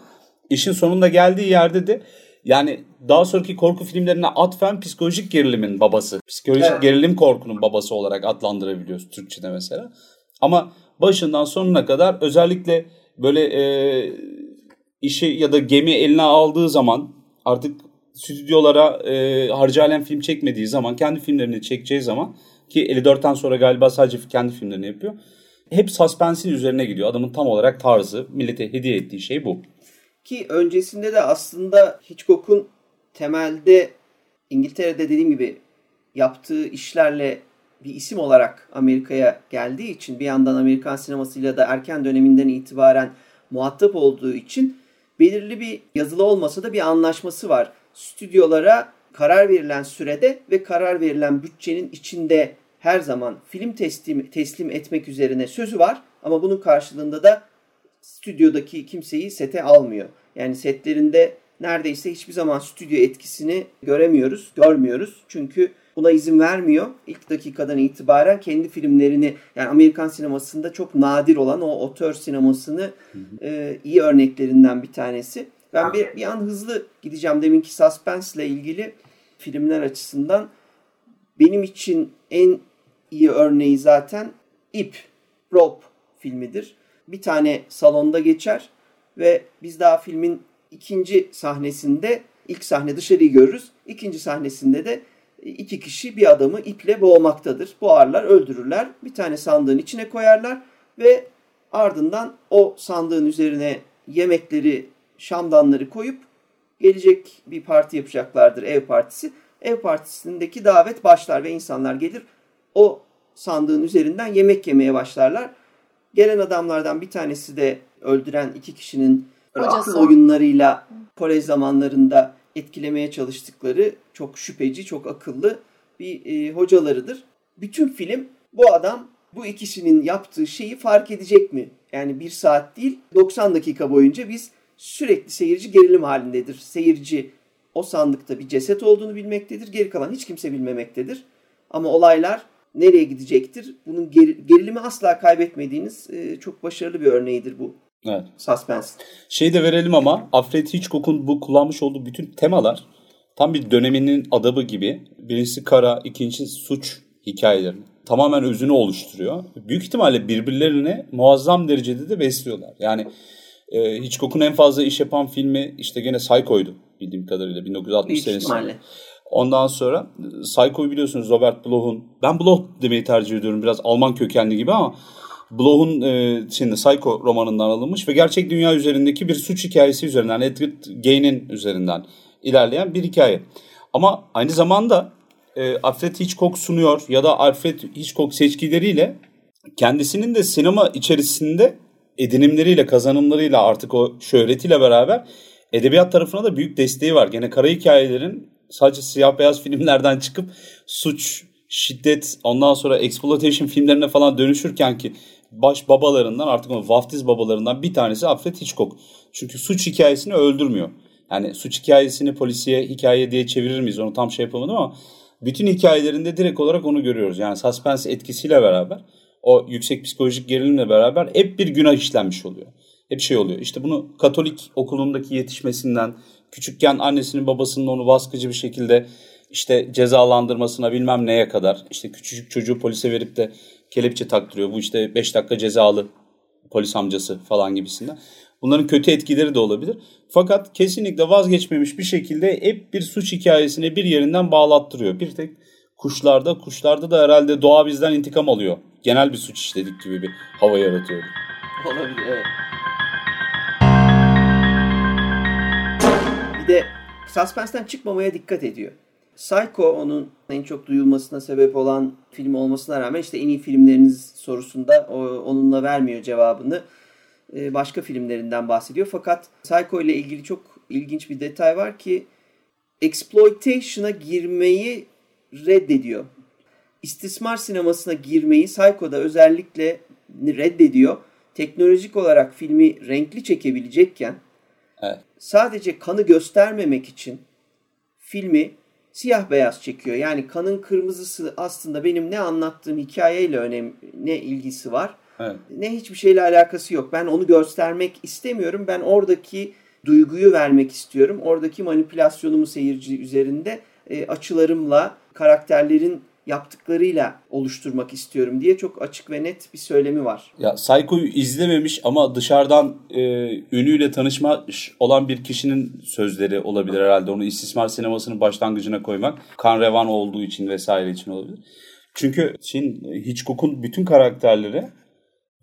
İşin sonunda geldiği yerde de yani daha sonraki korku filmlerine atfen psikolojik gerilimin babası. Psikolojik evet. gerilim korkunun babası olarak adlandırabiliyoruz Türkçe'de mesela. Ama başından sonuna kadar özellikle böyle e, işi ya da gemi eline aldığı zaman artık stüdyolara e, harcı alem film çekmediği zaman kendi filmlerini çekeceği zaman Ki 54'ten sonra galiba sadece kendi filmlerini yapıyor. Hep suspense'in üzerine gidiyor. Adamın tam olarak tarzı, millete hediye ettiği şey bu. Ki öncesinde de aslında Hitchcock'un temelde İngiltere'de dediğim gibi yaptığı işlerle bir isim olarak Amerika'ya geldiği için bir yandan Amerikan sinemasıyla da erken döneminden itibaren muhatap olduğu için belirli bir yazılı olmasa da bir anlaşması var. Stüdyolara karar verilen sürede ve karar verilen bütçenin içinde her zaman film teslim, teslim etmek üzerine sözü var. Ama bunun karşılığında da stüdyodaki kimseyi sete almıyor. Yani setlerinde neredeyse hiçbir zaman stüdyo etkisini göremiyoruz, görmüyoruz. Çünkü buna izin vermiyor. İlk dakikadan itibaren kendi filmlerini yani Amerikan sinemasında çok nadir olan o otör sinemasını e, iyi örneklerinden bir tanesi. Ben bir, bir an hızlı gideceğim deminki suspense ile ilgili filmler açısından. Benim için en iyi örneği zaten İp, Rope filmidir. Bir tane salonda geçer ve biz daha filmin ikinci sahnesinde ilk sahne dışarıyı görürüz. İkinci sahnesinde de iki kişi bir adamı iple boğmaktadır. Boğarlar, öldürürler. Bir tane sandığın içine koyarlar ve ardından o sandığın üzerine yemekleri, şamdanları koyup gelecek bir parti yapacaklardır ev partisi. Ev partisindeki davet başlar ve insanlar gelir o sandığın üzerinden yemek yemeye başlarlar. Gelen adamlardan bir tanesi de öldüren iki kişinin akıl oyunlarıyla kolej zamanlarında etkilemeye çalıştıkları çok şüpheci, çok akıllı bir e, hocalarıdır. Bütün film bu adam bu ikisinin yaptığı şeyi fark edecek mi? Yani bir saat değil 90 dakika boyunca biz sürekli seyirci gerilim halindedir. Seyirci o sandıkta bir ceset olduğunu bilmektedir. Geri kalan hiç kimse bilmemektedir. Ama olaylar nereye gidecektir? Bunun gerilimi asla kaybetmediğiniz e, çok başarılı bir örneğidir bu. Evet. Suspense. Şey de verelim ama Alfred Hitchcock'un bu kullanmış olduğu bütün temalar tam bir döneminin adabı gibi. Birincisi kara, ikincisi suç hikayeleri. Tamamen özünü oluşturuyor. Büyük ihtimalle birbirlerine muazzam derecede de besliyorlar. Yani e, Hitchcock'un en fazla iş yapan filmi işte gene Psycho'ydu bildiğim kadarıyla 1960 senesinde. Ondan sonra Psycho'yu biliyorsunuz Robert Bloch'un. Ben Bloch demeyi tercih ediyorum biraz Alman kökenli gibi ama Bloch'un e, şimdi Psycho romanından alınmış ve gerçek dünya üzerindeki bir suç hikayesi üzerinden Edward Gain'in üzerinden ilerleyen bir hikaye. Ama aynı zamanda e, Alfred Hitchcock sunuyor ya da Alfred Hitchcock seçkileriyle kendisinin de sinema içerisinde edinimleriyle, kazanımlarıyla artık o şöhretiyle beraber edebiyat tarafına da büyük desteği var. Gene kara hikayelerin sadece siyah beyaz filmlerden çıkıp suç, şiddet, ondan sonra exploitation filmlerine falan dönüşürken ki baş babalarından artık o vaftiz babalarından bir tanesi Alfred Hitchcock. Çünkü suç hikayesini öldürmüyor. Yani suç hikayesini polisiye hikaye diye çevirir miyiz onu tam şey yapamadım ama bütün hikayelerinde direkt olarak onu görüyoruz. Yani suspense etkisiyle beraber o yüksek psikolojik gerilimle beraber hep bir günah işlenmiş oluyor. Hep şey oluyor. İşte bunu Katolik okulundaki yetişmesinden, küçükken annesinin babasının onu baskıcı bir şekilde işte cezalandırmasına bilmem neye kadar işte küçücük çocuğu polise verip de kelepçe taktırıyor. Bu işte 5 dakika cezalı polis amcası falan gibisinden. Bunların kötü etkileri de olabilir. Fakat kesinlikle vazgeçmemiş bir şekilde hep bir suç hikayesini bir yerinden bağlattırıyor. Bir tek kuşlarda, kuşlarda da herhalde doğa bizden intikam alıyor. Genel bir suç işledik gibi bir hava yaratıyor. Olabilir evet. De suspense'den çıkmamaya dikkat ediyor. Psycho onun en çok duyulmasına sebep olan film olmasına rağmen işte en iyi filmleriniz sorusunda onunla vermiyor cevabını. Ee, başka filmlerinden bahsediyor. Fakat Psycho ile ilgili çok ilginç bir detay var ki exploitation'a girmeyi reddediyor. İstismar sinemasına girmeyi Psycho'da özellikle reddediyor. Teknolojik olarak filmi renkli çekebilecekken evet. sadece kanı göstermemek için filmi siyah beyaz çekiyor. Yani kanın kırmızısı aslında benim ne anlattığım hikayeyle önem ne ilgisi var. Evet. Ne hiçbir şeyle alakası yok. Ben onu göstermek istemiyorum. Ben oradaki duyguyu vermek istiyorum. Oradaki manipülasyonumu seyirci üzerinde e, açılarımla karakterlerin yaptıklarıyla oluşturmak istiyorum diye çok açık ve net bir söylemi var. Ya Psycho'yu izlememiş ama dışarıdan e, ünüyle tanışmış olan bir kişinin sözleri olabilir herhalde. Onu istismar sinemasının başlangıcına koymak. Kan revan olduğu için vesaire için olabilir. Çünkü Çin Hitchcock'un bütün karakterleri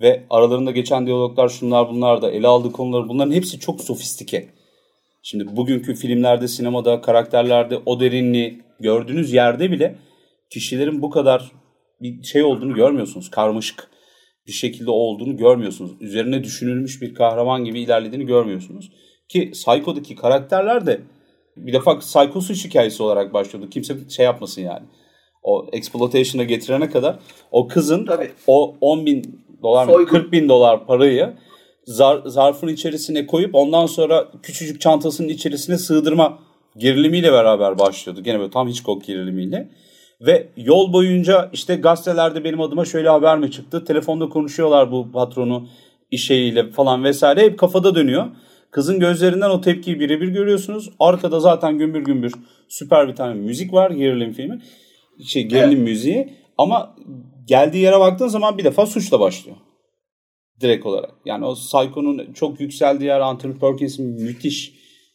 ve aralarında geçen diyaloglar şunlar bunlar da ele aldığı konular bunların hepsi çok sofistike. Şimdi bugünkü filmlerde, sinemada, karakterlerde o derinliği gördüğünüz yerde bile kişilerin bu kadar bir şey olduğunu görmüyorsunuz. Karmaşık bir şekilde olduğunu görmüyorsunuz. Üzerine düşünülmüş bir kahraman gibi ilerlediğini görmüyorsunuz. Ki Psycho'daki karakterler de bir defa Psycho'su hikayesi olarak başlıyordu. Kimse şey yapmasın yani. O exploitation'a getirene kadar o kızın Tabii. o 10 bin dolar mı 40 bin dolar parayı zar, zarfın içerisine koyup ondan sonra küçücük çantasının içerisine sığdırma gerilimiyle beraber başlıyordu. Gene böyle tam Hitchcock gerilimiyle. Ve yol boyunca işte gazetelerde benim adıma şöyle haber mi çıktı? Telefonda konuşuyorlar bu patronu işeyle falan vesaire. Hep kafada dönüyor. Kızın gözlerinden o tepkiyi birebir görüyorsunuz. Arkada zaten gümbür gümbür süper bir tane müzik var gerilim filmi. Şey gerilim evet. müziği. Ama geldiği yere baktığın zaman bir defa suçla başlıyor. Direkt olarak. Yani o Psycho'nun çok yükseldiği yer Anthony Perkins'in müthiş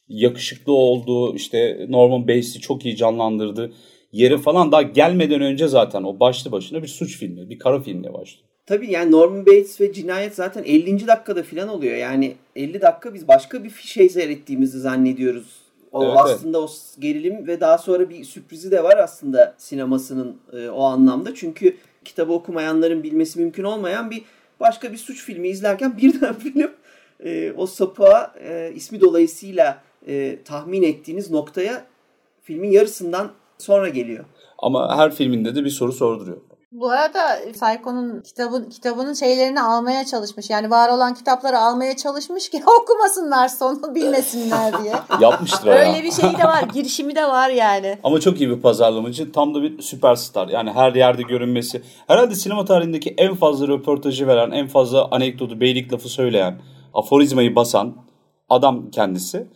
yakışıklı olduğu işte Norman Bates'i çok iyi canlandırdı. Yeri falan daha gelmeden önce zaten o başlı başına bir suç filmi, bir kara filmle başlıyor. Tabii yani Norman Bates ve cinayet zaten 50. dakikada falan oluyor. Yani 50 dakika biz başka bir şey seyrettiğimizi zannediyoruz. O evet, aslında evet. o gerilim ve daha sonra bir sürprizi de var aslında sinemasının e, o anlamda. Çünkü kitabı okumayanların bilmesi mümkün olmayan bir başka bir suç filmi izlerken birden film e, o sapığa e, ismi dolayısıyla e, tahmin ettiğiniz noktaya filmin yarısından sonra geliyor. Ama her filminde de bir soru sorduruyor. Bu arada Psycho'nun kitabın kitabının şeylerini almaya çalışmış. Yani var olan kitapları almaya çalışmış ki okumasınlar sonu bilmesinler diye. Yapmıştır Öyle ya. bir şey de var. Girişimi de var yani. Ama çok iyi bir pazarlamacı. Tam da bir süperstar. Yani her yerde görünmesi. Herhalde sinema tarihindeki en fazla röportajı veren, en fazla anekdotu, beylik lafı söyleyen, aforizmayı basan adam kendisi.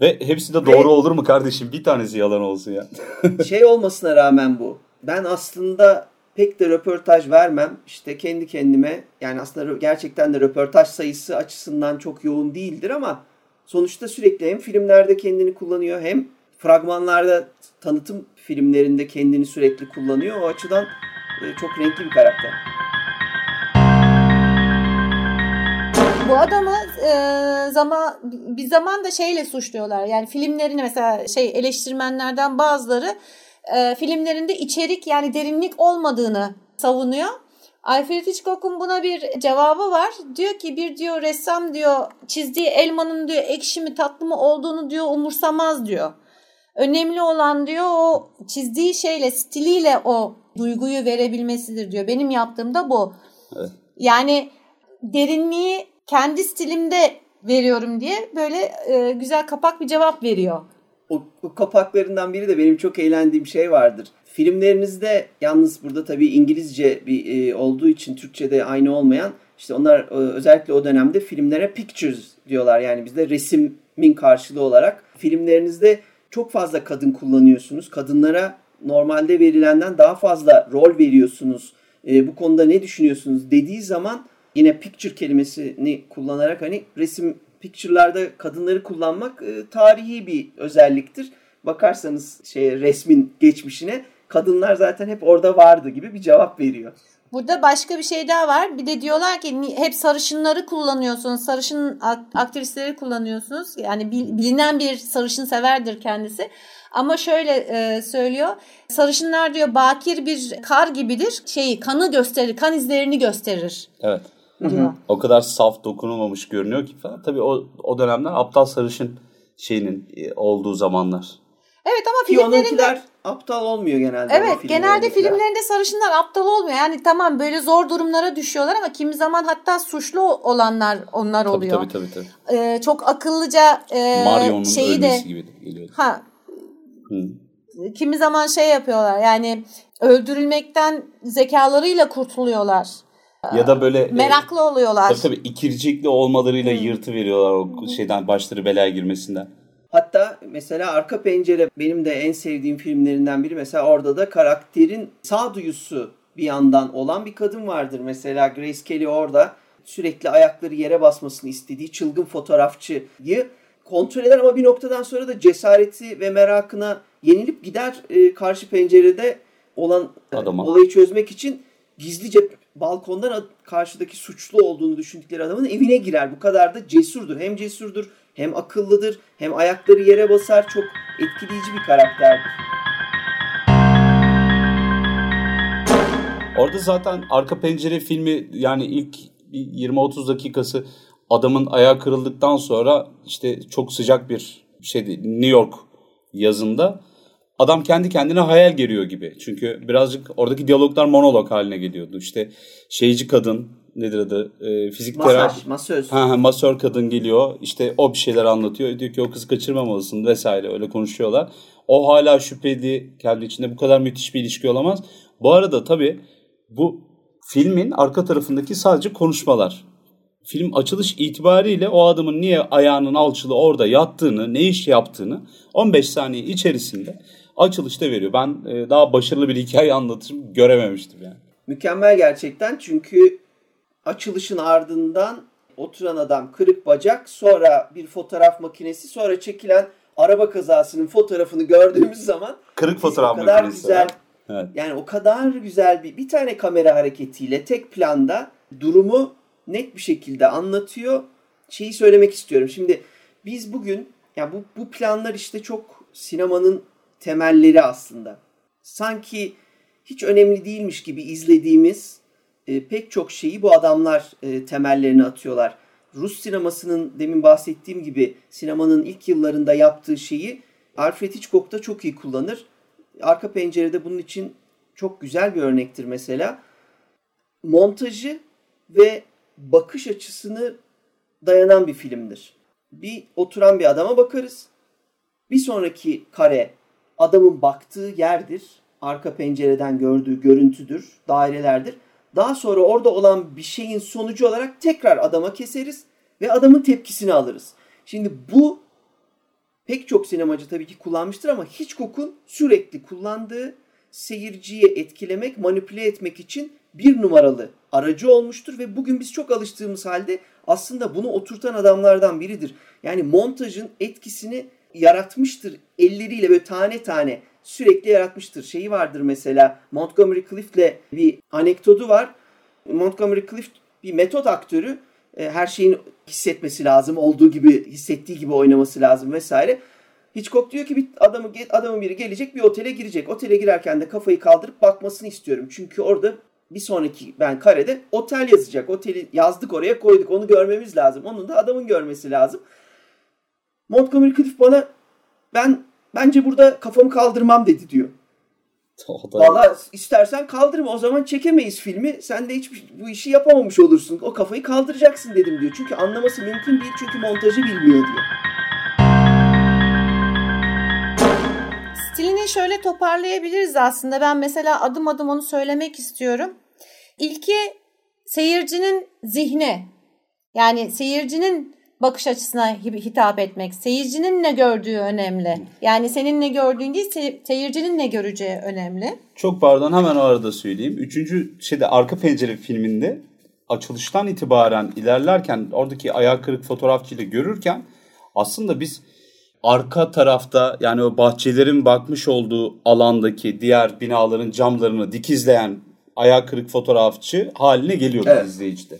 Ve hepsi de doğru Ve, olur mu kardeşim? Bir tanesi yalan olsun ya. şey olmasına rağmen bu. Ben aslında pek de röportaj vermem. İşte kendi kendime yani aslında gerçekten de röportaj sayısı açısından çok yoğun değildir ama sonuçta sürekli hem filmlerde kendini kullanıyor hem fragmanlarda tanıtım filmlerinde kendini sürekli kullanıyor. O açıdan e, çok renkli bir karakter. Bu adamı e, zaman bir zaman da şeyle suçluyorlar. Yani filmlerini mesela şey eleştirmenlerden bazıları e, filmlerinde içerik yani derinlik olmadığını savunuyor. Alfred Hitchcock'un buna bir cevabı var. Diyor ki bir diyor ressam diyor çizdiği elmanın diyor ekşi mi tatlı mı olduğunu diyor umursamaz diyor. Önemli olan diyor o çizdiği şeyle stiliyle o duyguyu verebilmesidir diyor. Benim yaptığım da bu. Evet. Yani derinliği kendi stilimde veriyorum diye böyle e, güzel kapak bir cevap veriyor o, o kapaklarından biri de benim çok eğlendiğim şey vardır. Filmlerinizde yalnız burada tabii İngilizce bir e, olduğu için Türkçe'de aynı olmayan işte onlar e, özellikle o dönemde filmlere pictures diyorlar. Yani bizde resimin karşılığı olarak filmlerinizde çok fazla kadın kullanıyorsunuz. Kadınlara normalde verilenden daha fazla rol veriyorsunuz. E, bu konuda ne düşünüyorsunuz dediği zaman yine picture kelimesini kullanarak hani resim picture'larda kadınları kullanmak e, tarihi bir özelliktir. Bakarsanız şey resmin geçmişine kadınlar zaten hep orada vardı gibi bir cevap veriyor. Burada başka bir şey daha var. Bir de diyorlar ki hep sarışınları kullanıyorsunuz. Sarışın aktrisleri kullanıyorsunuz. Yani bilinen bir sarışın severdir kendisi. Ama şöyle e, söylüyor. Sarışınlar diyor bakir bir kar gibidir. Şeyi kanı gösterir, kan izlerini gösterir. Evet. O kadar saf dokunulmamış görünüyor ki falan. Tabii o, o dönemler aptal sarışın şeyinin e, olduğu zamanlar. Evet ama filmlerinde... aptal olmuyor genelde. Evet genelde filmlerinde sarışınlar aptal olmuyor. Yani tamam böyle zor durumlara düşüyorlar ama kimi zaman hatta suçlu olanlar onlar tabii, oluyor. Tabii tabii tabii. Ee, çok akıllıca e, Marion'un şeyi de, gibi geliyor. Ha. Hı. Kimi zaman şey yapıyorlar yani öldürülmekten zekalarıyla kurtuluyorlar. Ya da böyle e, meraklı e, oluyorlar. Tabii tabii ikircikli olmalarıyla hmm. yırtı veriyorlar o şeyden başları belaya girmesinden. Hatta mesela Arka Pencere benim de en sevdiğim filmlerinden biri. Mesela orada da karakterin sağduyusu bir yandan olan bir kadın vardır. Mesela Grace Kelly orada sürekli ayakları yere basmasını istediği çılgın fotoğrafçıyı kontrol eder ama bir noktadan sonra da cesareti ve merakına yenilip gider e, karşı pencerede olan e, Adama. olayı çözmek için gizlice balkondan karşıdaki suçlu olduğunu düşündükleri adamın evine girer. Bu kadar da cesurdur. Hem cesurdur, hem akıllıdır, hem ayakları yere basar. Çok etkileyici bir karakterdir. Orada zaten arka pencere filmi yani ilk bir 20-30 dakikası adamın ayağı kırıldıktan sonra işte çok sıcak bir şeydi New York yazında adam kendi kendine hayal geliyor gibi. Çünkü birazcık oradaki diyaloglar monolog haline geliyordu. İşte şeyci kadın nedir adı e, fizik terapi Masaj, masöz. Ha, ha, masör kadın geliyor. İşte o bir şeyler anlatıyor. Diyor ki o kızı kaçırmamalısın vesaire öyle konuşuyorlar. O hala şüpheli kendi içinde bu kadar müthiş bir ilişki olamaz. Bu arada tabii bu filmin arka tarafındaki sadece konuşmalar. Film açılış itibariyle o adamın niye ayağının alçılı orada yattığını, ne iş yaptığını 15 saniye içerisinde açılışta veriyor. Ben e, daha başarılı bir hikaye anlatım görememiştim yani. Mükemmel gerçekten çünkü açılışın ardından oturan adam kırık bacak, sonra bir fotoğraf makinesi, sonra çekilen araba kazasının fotoğrafını gördüğümüz zaman Kırık fotoğraf o kadar makinesi güzel. Evet. yani o kadar güzel bir bir tane kamera hareketiyle tek planda durumu net bir şekilde anlatıyor. Şeyi söylemek istiyorum. Şimdi biz bugün ya bu bu planlar işte çok sinemanın temelleri aslında. Sanki hiç önemli değilmiş gibi izlediğimiz e, pek çok şeyi bu adamlar e, temellerini atıyorlar. Rus sinemasının demin bahsettiğim gibi sinemanın ilk yıllarında yaptığı şeyi Alfred Hitchcock da çok iyi kullanır. Arka pencerede bunun için çok güzel bir örnektir mesela. Montajı ve bakış açısını dayanan bir filmdir. Bir oturan bir adama bakarız. Bir sonraki kare adamın baktığı yerdir. Arka pencereden gördüğü görüntüdür, dairelerdir. Daha sonra orada olan bir şeyin sonucu olarak tekrar adama keseriz ve adamın tepkisini alırız. Şimdi bu pek çok sinemacı tabii ki kullanmıştır ama Hitchcock'un sürekli kullandığı seyirciyi etkilemek, manipüle etmek için bir numaralı aracı olmuştur ve bugün biz çok alıştığımız halde aslında bunu oturtan adamlardan biridir. Yani montajın etkisini yaratmıştır elleriyle böyle tane tane sürekli yaratmıştır. Şeyi vardır mesela Montgomery Clift'le bir anekdotu var. Montgomery Clift bir metot aktörü. E, Her şeyin hissetmesi lazım. Olduğu gibi hissettiği gibi oynaması lazım vesaire. Hitchcock diyor ki bir adamı adamın biri gelecek bir otele girecek. Otele girerken de kafayı kaldırıp bakmasını istiyorum. Çünkü orada bir sonraki ben karede otel yazacak. Oteli yazdık oraya koyduk. Onu görmemiz lazım. Onun da adamın görmesi lazım. Montgomery Clift bana ben bence burada kafamı kaldırmam dedi diyor. Valla istersen kaldırma o zaman çekemeyiz filmi. Sen de hiç bu işi yapamamış olursun. O kafayı kaldıracaksın dedim diyor. Çünkü anlaması mümkün değil çünkü montajı bilmiyor diyor. Stilini şöyle toparlayabiliriz aslında. Ben mesela adım adım onu söylemek istiyorum. İlki seyircinin zihne. Yani seyircinin bakış açısına hi- hitap etmek. Seyircinin ne gördüğü önemli. Yani senin ne gördüğün değil, se- seyircinin ne göreceği önemli. Çok pardon hemen o arada söyleyeyim. Üçüncü şeyde arka pencere filminde açılıştan itibaren ilerlerken oradaki ayağı kırık fotoğrafçıyla görürken aslında biz arka tarafta yani o bahçelerin bakmış olduğu alandaki diğer binaların camlarını dikizleyen ayağı kırık fotoğrafçı haline geliyordu Evet. izleyicide.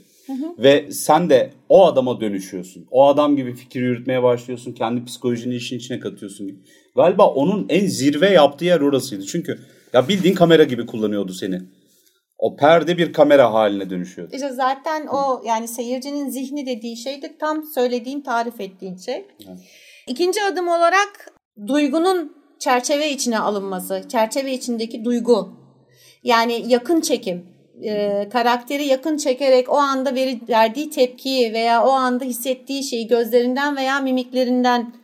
Ve sen de o adama dönüşüyorsun. O adam gibi fikir yürütmeye başlıyorsun. Kendi psikolojini işin içine katıyorsun. Galiba onun en zirve yaptığı yer orasıydı. Çünkü ya bildiğin kamera gibi kullanıyordu seni. O perde bir kamera haline dönüşüyordu. İşte zaten o yani seyircinin zihni dediği şey de tam söylediğin, tarif ettiğin şey. İkinci adım olarak duygunun çerçeve içine alınması. Çerçeve içindeki duygu. Yani yakın çekim. Ee, karakteri yakın çekerek o anda veri, verdiği tepkiyi veya o anda hissettiği şeyi gözlerinden veya mimiklerinden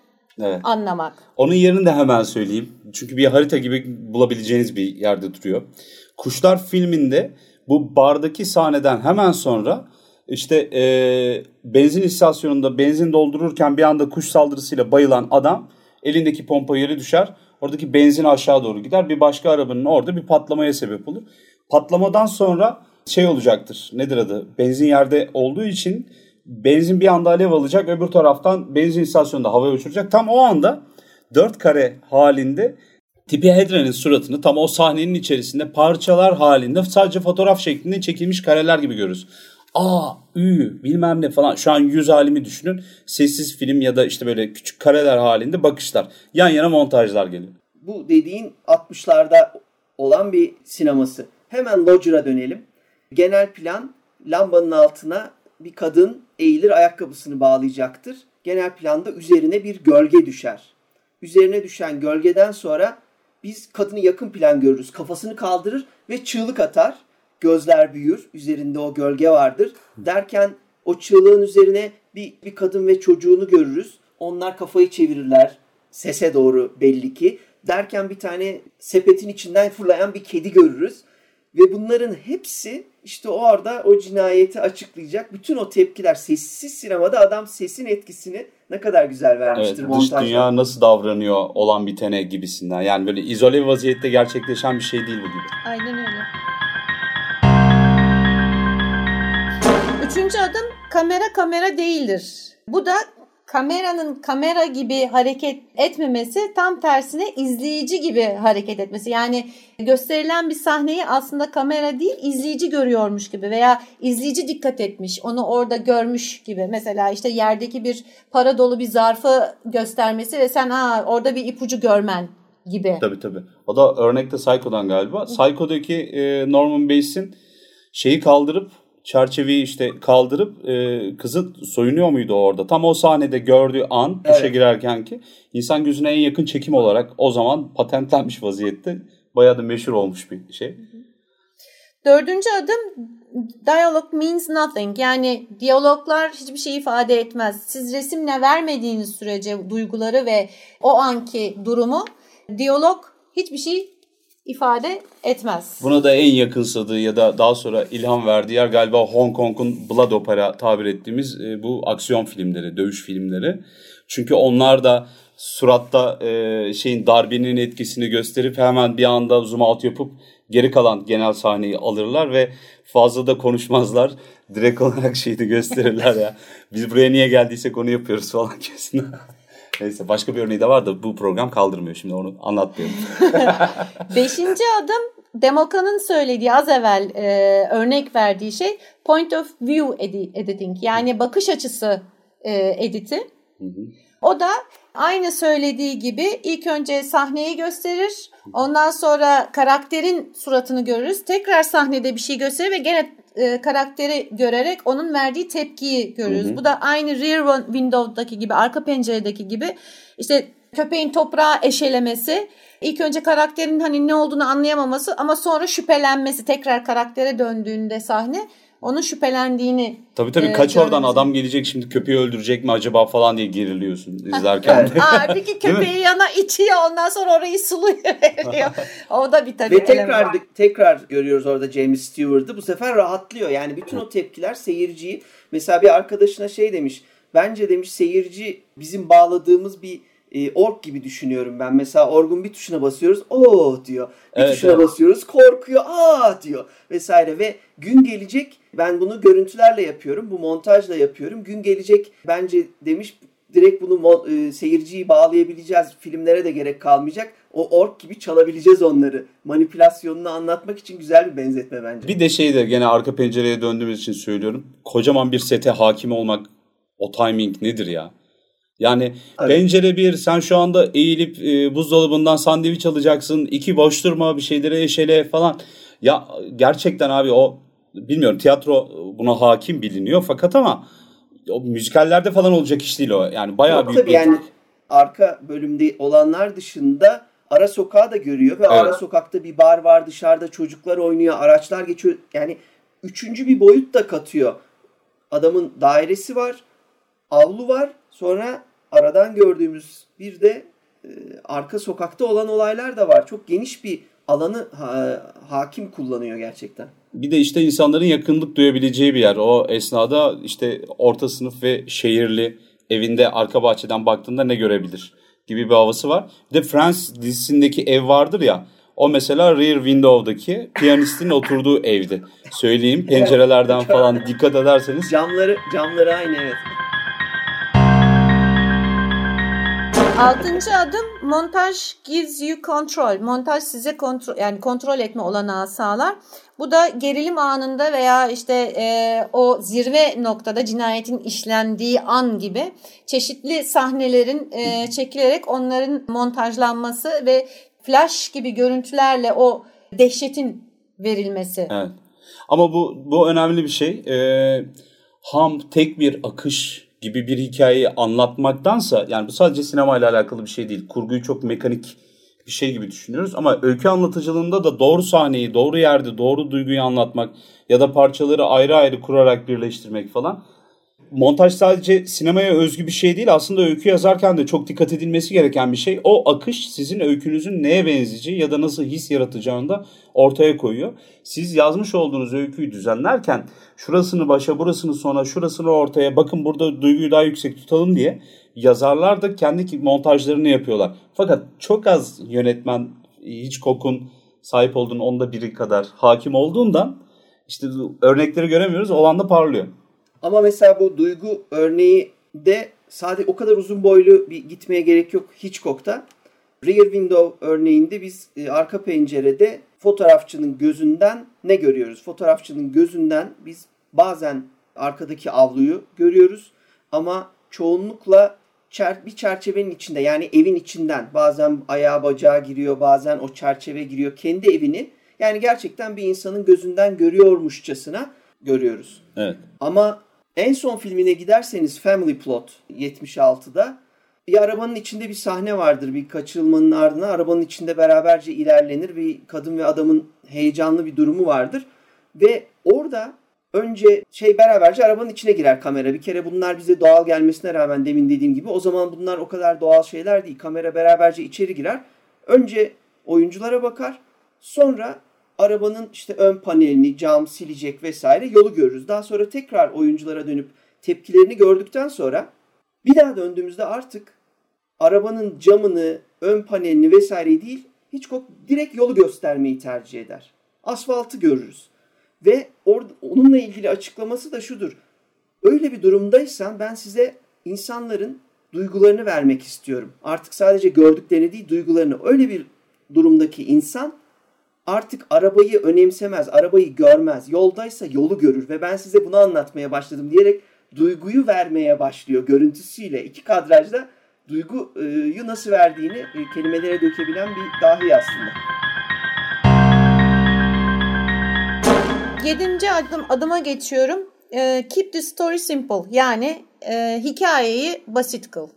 Evet. anlamak. Onun yerini de hemen söyleyeyim. Çünkü bir harita gibi bulabileceğiniz bir yerde duruyor. Kuşlar filminde bu bardaki sahneden hemen sonra işte e, benzin istasyonunda benzin doldururken bir anda kuş saldırısıyla bayılan adam elindeki pompa yere düşer. Oradaki benzin aşağı doğru gider. Bir başka arabanın orada bir patlamaya sebep olur. Patlamadan sonra şey olacaktır. Nedir adı? Benzin yerde olduğu için benzin bir anda alev alacak. Öbür taraftan benzin istasyonunda havaya uçuracak. Tam o anda dört kare halinde Tipi Hedren'in suratını tam o sahnenin içerisinde parçalar halinde sadece fotoğraf şeklinde çekilmiş kareler gibi görürüz. A, Ü, bilmem ne falan. Şu an yüz halimi düşünün. Sessiz film ya da işte böyle küçük kareler halinde bakışlar. Yan yana montajlar geliyor. Bu dediğin 60'larda olan bir sineması. Hemen Lodger'a dönelim. Genel plan lambanın altına bir kadın eğilir ayakkabısını bağlayacaktır. Genel planda üzerine bir gölge düşer. Üzerine düşen gölgeden sonra biz kadını yakın plan görürüz. Kafasını kaldırır ve çığlık atar. Gözler büyür. Üzerinde o gölge vardır. Derken o çığlığın üzerine bir, bir kadın ve çocuğunu görürüz. Onlar kafayı çevirirler. Sese doğru belli ki. Derken bir tane sepetin içinden fırlayan bir kedi görürüz. Ve bunların hepsi işte o orada o cinayeti açıklayacak. Bütün o tepkiler sessiz sinemada adam sesin etkisini ne kadar güzel vermiştir Evet, dış dünya nasıl davranıyor olan bitene gibisinden. Yani böyle izole bir vaziyette gerçekleşen bir şey değil bu gibi. Aynen öyle. Üçüncü adım kamera kamera değildir. Bu da kameranın kamera gibi hareket etmemesi tam tersine izleyici gibi hareket etmesi. Yani gösterilen bir sahneyi aslında kamera değil izleyici görüyormuş gibi veya izleyici dikkat etmiş onu orada görmüş gibi. Mesela işte yerdeki bir para dolu bir zarfı göstermesi ve sen Aa, orada bir ipucu görmen gibi. Tabii tabii. O da örnekte Psycho'dan galiba. Psycho'daki e, Norman Bates'in şeyi kaldırıp çerçeveyi işte kaldırıp e, kızı soyunuyor muydu orada? Tam o sahnede gördüğü an duşa Evet. girerken ki insan gözüne en yakın çekim olarak o zaman patentlenmiş vaziyette bayağı da meşhur olmuş bir şey. Dördüncü adım dialog means nothing. Yani diyaloglar hiçbir şey ifade etmez. Siz resimle vermediğiniz sürece duyguları ve o anki durumu diyalog hiçbir şey ifade etmez. Buna da en yakınsadığı ya da daha sonra ilham verdiği yer galiba Hong Kong'un Blood Opera tabir ettiğimiz e, bu aksiyon filmleri, dövüş filmleri. Çünkü onlar da suratta e, şeyin darbenin etkisini gösterip hemen bir anda zoom out yapıp geri kalan genel sahneyi alırlar ve fazla da konuşmazlar. Direkt olarak şeyi gösterirler ya. Biz buraya niye geldiysek onu yapıyoruz falan kesin. Neyse başka bir örneği de var da bu program kaldırmıyor şimdi onu anlatmayalım. Beşinci adım Demoka'nın söylediği az evvel e, örnek verdiği şey point of view edi- editing yani bakış açısı e, editi. O da aynı söylediği gibi ilk önce sahneyi gösterir. Ondan sonra karakterin suratını görürüz. Tekrar sahnede bir şey gösterir ve gene e, karakteri görerek onun verdiği tepkiyi görürüz. Bu da aynı rear window'daki gibi, arka penceredeki gibi işte köpeğin toprağa eşelemesi, ilk önce karakterin hani ne olduğunu anlayamaması ama sonra şüphelenmesi, tekrar karaktere döndüğünde sahne onun şüphelendiğini Tabii tabii e, kaç oradan görmemiz. adam gelecek şimdi köpeği öldürecek mi acaba falan diye geriliyorsun izlerken. Değil mi? köpeği yana içiyor ondan sonra orayı suluyor veriyor. o da bir tabii Ve tekrar element. tekrar görüyoruz orada James Stewart'ı. Bu sefer rahatlıyor. Yani bütün o tepkiler seyirciyi mesela bir arkadaşına şey demiş. Bence demiş seyirci bizim bağladığımız bir e, org gibi düşünüyorum ben. Mesela orgun bir tuşuna basıyoruz. O diyor. Bir Evet, tuşuna evet. basıyoruz. Korkuyor. Aa diyor. Vesaire ve gün gelecek ben bunu görüntülerle yapıyorum. Bu montajla yapıyorum. Gün gelecek bence demiş direkt bunu e, seyirciyi bağlayabileceğiz. Filmlere de gerek kalmayacak. O ork gibi çalabileceğiz onları. Manipülasyonunu anlatmak için güzel bir benzetme bence. Bir de şey de gene arka pencereye döndüğümüz için söylüyorum. Kocaman bir sete hakim olmak o timing nedir ya? Yani Evet. pencere bir sen şu anda eğilip e, buzdolabından sandviç alacaksın. iki boş durma bir şeylere eşele falan. Ya gerçekten abi o bilmiyorum tiyatro buna hakim biliniyor fakat ama o müzikallerde falan olacak iş değil o. Yani bayağı Yok büyük tabii bir yani arka bölümde olanlar dışında ara sokağı da görüyor ve ara sokakta bir bar var dışarıda çocuklar oynuyor araçlar geçiyor yani üçüncü bir boyut da katıyor adamın dairesi var avlu var sonra aradan gördüğümüz bir de e, arka sokakta olan olaylar da var çok geniş bir alanı ha- hakim kullanıyor gerçekten. Bir de işte insanların yakınlık duyabileceği bir yer. O esnada işte orta sınıf ve şehirli evinde arka bahçeden baktığında ne görebilir gibi bir havası var. Bir de Friends dizisindeki ev vardır ya. O mesela Rear Window'daki piyanistin oturduğu evdi. Söyleyeyim pencerelerden falan dikkat ederseniz. Camları camları aynı evet. Altıncı adım montaj gives you control. Montaj size kontrol yani kontrol etme olanağı sağlar. Bu da gerilim anında veya işte e, o zirve noktada cinayetin işlendiği an gibi çeşitli sahnelerin e, çekilerek onların montajlanması ve flash gibi görüntülerle o dehşetin verilmesi. Evet. Ama bu bu önemli bir şey. Ee, ham tek bir akış gibi bir hikayeyi anlatmaktansa yani bu sadece sinemayla alakalı bir şey değil. Kurguyu çok mekanik bir şey gibi düşünüyoruz ama öykü anlatıcılığında da doğru sahneyi doğru yerde doğru duyguyu anlatmak ya da parçaları ayrı ayrı kurarak birleştirmek falan montaj sadece sinemaya özgü bir şey değil. Aslında öykü yazarken de çok dikkat edilmesi gereken bir şey. O akış sizin öykünüzün neye benzeyeceği ya da nasıl his yaratacağını da ortaya koyuyor. Siz yazmış olduğunuz öyküyü düzenlerken şurasını başa, burasını sona, şurasını ortaya, bakın burada duyguyu daha yüksek tutalım diye yazarlar da kendi montajlarını yapıyorlar. Fakat çok az yönetmen hiç kokun sahip olduğunun onda biri kadar hakim olduğundan işte örnekleri göremiyoruz. Olan da parlıyor. Ama mesela bu duygu örneği de sadece o kadar uzun boylu bir gitmeye gerek yok Hitchcock'ta. Rear Window örneğinde biz e, arka pencerede fotoğrafçının gözünden ne görüyoruz? Fotoğrafçının gözünden biz bazen arkadaki avluyu görüyoruz ama çoğunlukla çer bir çerçevenin içinde yani evin içinden bazen ayağı bacağı giriyor bazen o çerçeve giriyor kendi evini yani gerçekten bir insanın gözünden görüyormuşçasına görüyoruz. Evet. Ama en son filmine giderseniz Family Plot 76'da bir arabanın içinde bir sahne vardır. Bir kaçırılmanın ardına arabanın içinde beraberce ilerlenir. Bir kadın ve adamın heyecanlı bir durumu vardır. Ve orada önce şey beraberce arabanın içine girer kamera. Bir kere bunlar bize doğal gelmesine rağmen demin dediğim gibi o zaman bunlar o kadar doğal şeyler değil. Kamera beraberce içeri girer. Önce oyunculara bakar. Sonra arabanın işte ön panelini, cam silecek vesaire yolu görürüz. Daha sonra tekrar oyunculara dönüp tepkilerini gördükten sonra bir daha döndüğümüzde artık arabanın camını, ön panelini vesaireyi değil Hitchcock direkt yolu göstermeyi tercih eder. Asfaltı görürüz. Ve or- onunla ilgili açıklaması da şudur. Öyle bir durumdaysan ben size insanların duygularını vermek istiyorum. Artık sadece gördüklerini değil duygularını. Öyle bir durumdaki insan artık arabayı önemsemez, arabayı görmez. Yoldaysa yolu görür ve ben size bunu anlatmaya başladım diyerek duyguyu vermeye başlıyor görüntüsüyle. iki kadrajda duyguyu nasıl verdiğini e, kelimelere dökebilen bir dahi aslında. Yedinci adım, adıma geçiyorum. E, keep the story simple. Yani e, hikayeyi basit kıl.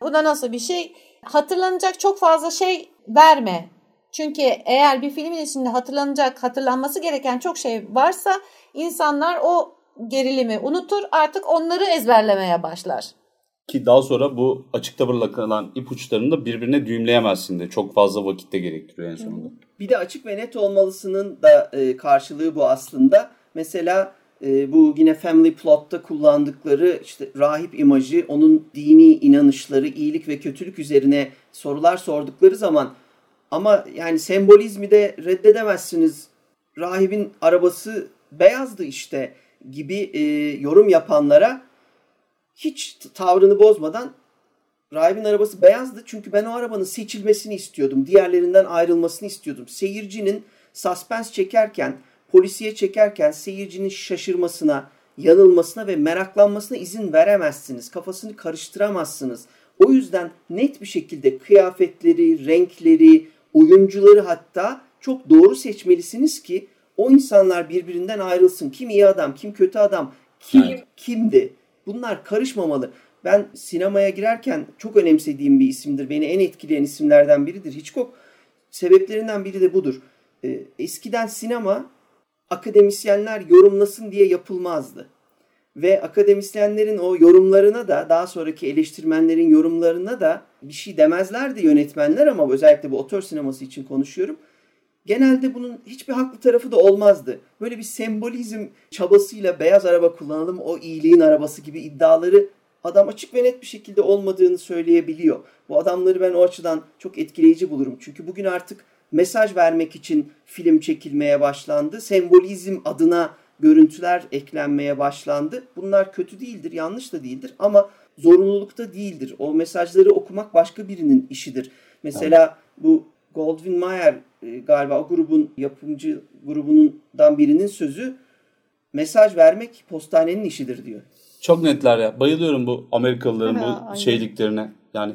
Bu da nasıl bir şey? Hatırlanacak çok fazla şey verme. Çünkü eğer bir filmin içinde hatırlanacak, hatırlanması gereken çok şey varsa insanlar o gerilimi unutur artık onları ezberlemeye başlar. Ki daha sonra bu açıkta bırakılan ipuçlarını da birbirine düğümleyemezsin de. Çok fazla vakitte gerektiriyor en sonunda. Bir de açık ve net olmalısının da e, karşılığı bu aslında. Mesela e, bu yine Family Plot'ta kullandıkları işte rahip imajı, onun dini inanışları, iyilik ve kötülük üzerine sorular sordukları zaman ama yani sembolizmi de reddedemezsiniz. Rahibin arabası beyazdı işte gibi e, yorum yapanlara hiç tavrını bozmadan rahibin arabası beyazdı çünkü ben o arabanın seçilmesini istiyordum. Diğerlerinden ayrılmasını istiyordum. Seyircinin suspens çekerken, polisiye çekerken seyircinin şaşırmasına, yanılmasına ve meraklanmasına izin veremezsiniz. Kafasını karıştıramazsınız. O yüzden net bir şekilde kıyafetleri, renkleri, oyuncuları hatta çok doğru seçmelisiniz ki o insanlar birbirinden ayrılsın. Kim iyi adam, kim kötü adam, kim evet. kimdi? Bunlar karışmamalı. Ben sinemaya girerken çok önemsediğim bir isimdir. Beni en etkileyen isimlerden biridir. Hitchcock sebeplerinden biri de budur. Ee, eskiden sinema akademisyenler yorumlasın diye yapılmazdı. Ve akademisyenlerin o yorumlarına da daha sonraki eleştirmenlerin yorumlarına da bir şey demezlerdi yönetmenler ama özellikle bu otör sineması için konuşuyorum. Genelde bunun hiçbir haklı tarafı da olmazdı. Böyle bir sembolizm çabasıyla beyaz araba kullanalım o iyiliğin arabası gibi iddiaları adam açık ve net bir şekilde olmadığını söyleyebiliyor. Bu adamları ben o açıdan çok etkileyici bulurum. Çünkü bugün artık mesaj vermek için film çekilmeye başlandı. Sembolizm adına görüntüler eklenmeye başlandı. Bunlar kötü değildir, yanlış da değildir ama zorunlulukta değildir. O mesajları okumak başka birinin işidir. Mesela bu Goldwyn Mayer e, galiba o grubun yapımcı grubundan birinin sözü mesaj vermek postanenin işidir diyor. Çok netler ya. Bayılıyorum bu Amerikalıların bu aynen. şeyliklerine. Yani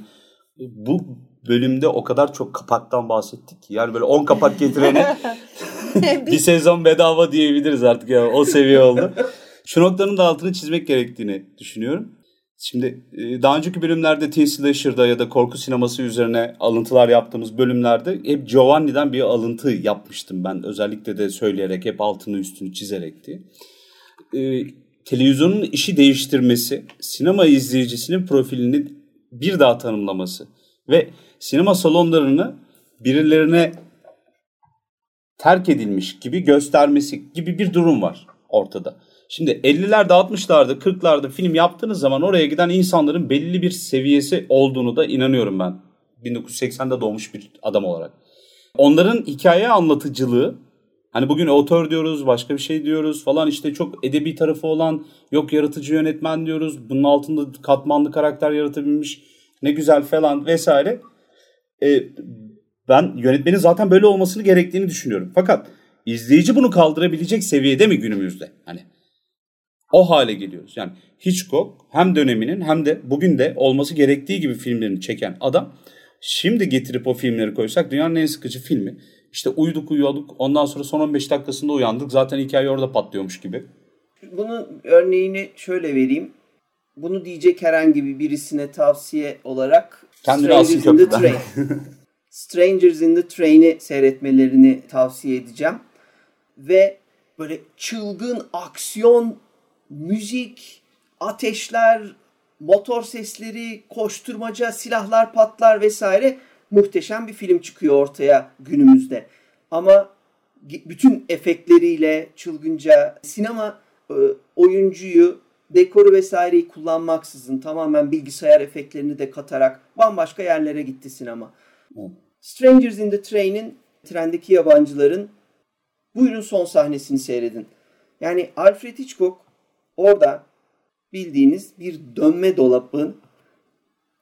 bu bölümde o kadar çok kapaktan bahsettik ki. Yani böyle 10 kapak getirene bir sezon bedava diyebiliriz artık ya. O seviye oldu. Şu noktanın da altını çizmek gerektiğini düşünüyorum. Şimdi e, daha önceki bölümlerde Teen Slasher'da ya da korku sineması üzerine alıntılar yaptığımız bölümlerde hep Giovanni'den bir alıntı yapmıştım ben. Özellikle de söyleyerek hep altını üstünü çizerekti. Ee, televizyonun işi değiştirmesi, sinema izleyicisinin profilini bir daha tanımlaması ve sinema salonlarını birilerine terk edilmiş gibi göstermesi gibi bir durum var ortada. Şimdi 50'lerde 60'larda 40'larda film yaptığınız zaman oraya giden insanların belli bir seviyesi olduğunu da inanıyorum ben. 1980'de doğmuş bir adam olarak. Onların hikaye anlatıcılığı hani bugün otör diyoruz başka bir şey diyoruz falan işte çok edebi tarafı olan yok yaratıcı yönetmen diyoruz. Bunun altında katmanlı karakter yaratabilmiş ne güzel falan vesaire. Ee, ben yönetmenin zaten böyle olmasını gerektiğini düşünüyorum. Fakat izleyici bunu kaldırabilecek seviyede mi günümüzde? Hani o hale geliyoruz. Yani Hitchcock hem döneminin hem de bugün de olması gerektiği gibi filmlerini çeken adam şimdi getirip o filmleri koysak dünyanın en sıkıcı filmi. İşte uyuduk uyuyorduk ondan sonra son 15 dakikasında uyandık zaten hikaye orada patlıyormuş gibi. Bunun örneğini şöyle vereyim. Bunu diyecek herhangi birisine tavsiye olarak Kendini the Train. Strangers in the Train'i seyretmelerini tavsiye edeceğim. Ve böyle çılgın aksiyon müzik, ateşler, motor sesleri, koşturmaca, silahlar patlar vesaire muhteşem bir film çıkıyor ortaya günümüzde. Ama bütün efektleriyle çılgınca sinema e, oyuncuyu, dekoru vesaireyi kullanmaksızın tamamen bilgisayar efektlerini de katarak bambaşka yerlere gitti sinema. Strangers in the Train'in trendeki yabancıların buyurun son sahnesini seyredin. Yani Alfred Hitchcock Orada bildiğiniz bir dönme dolabın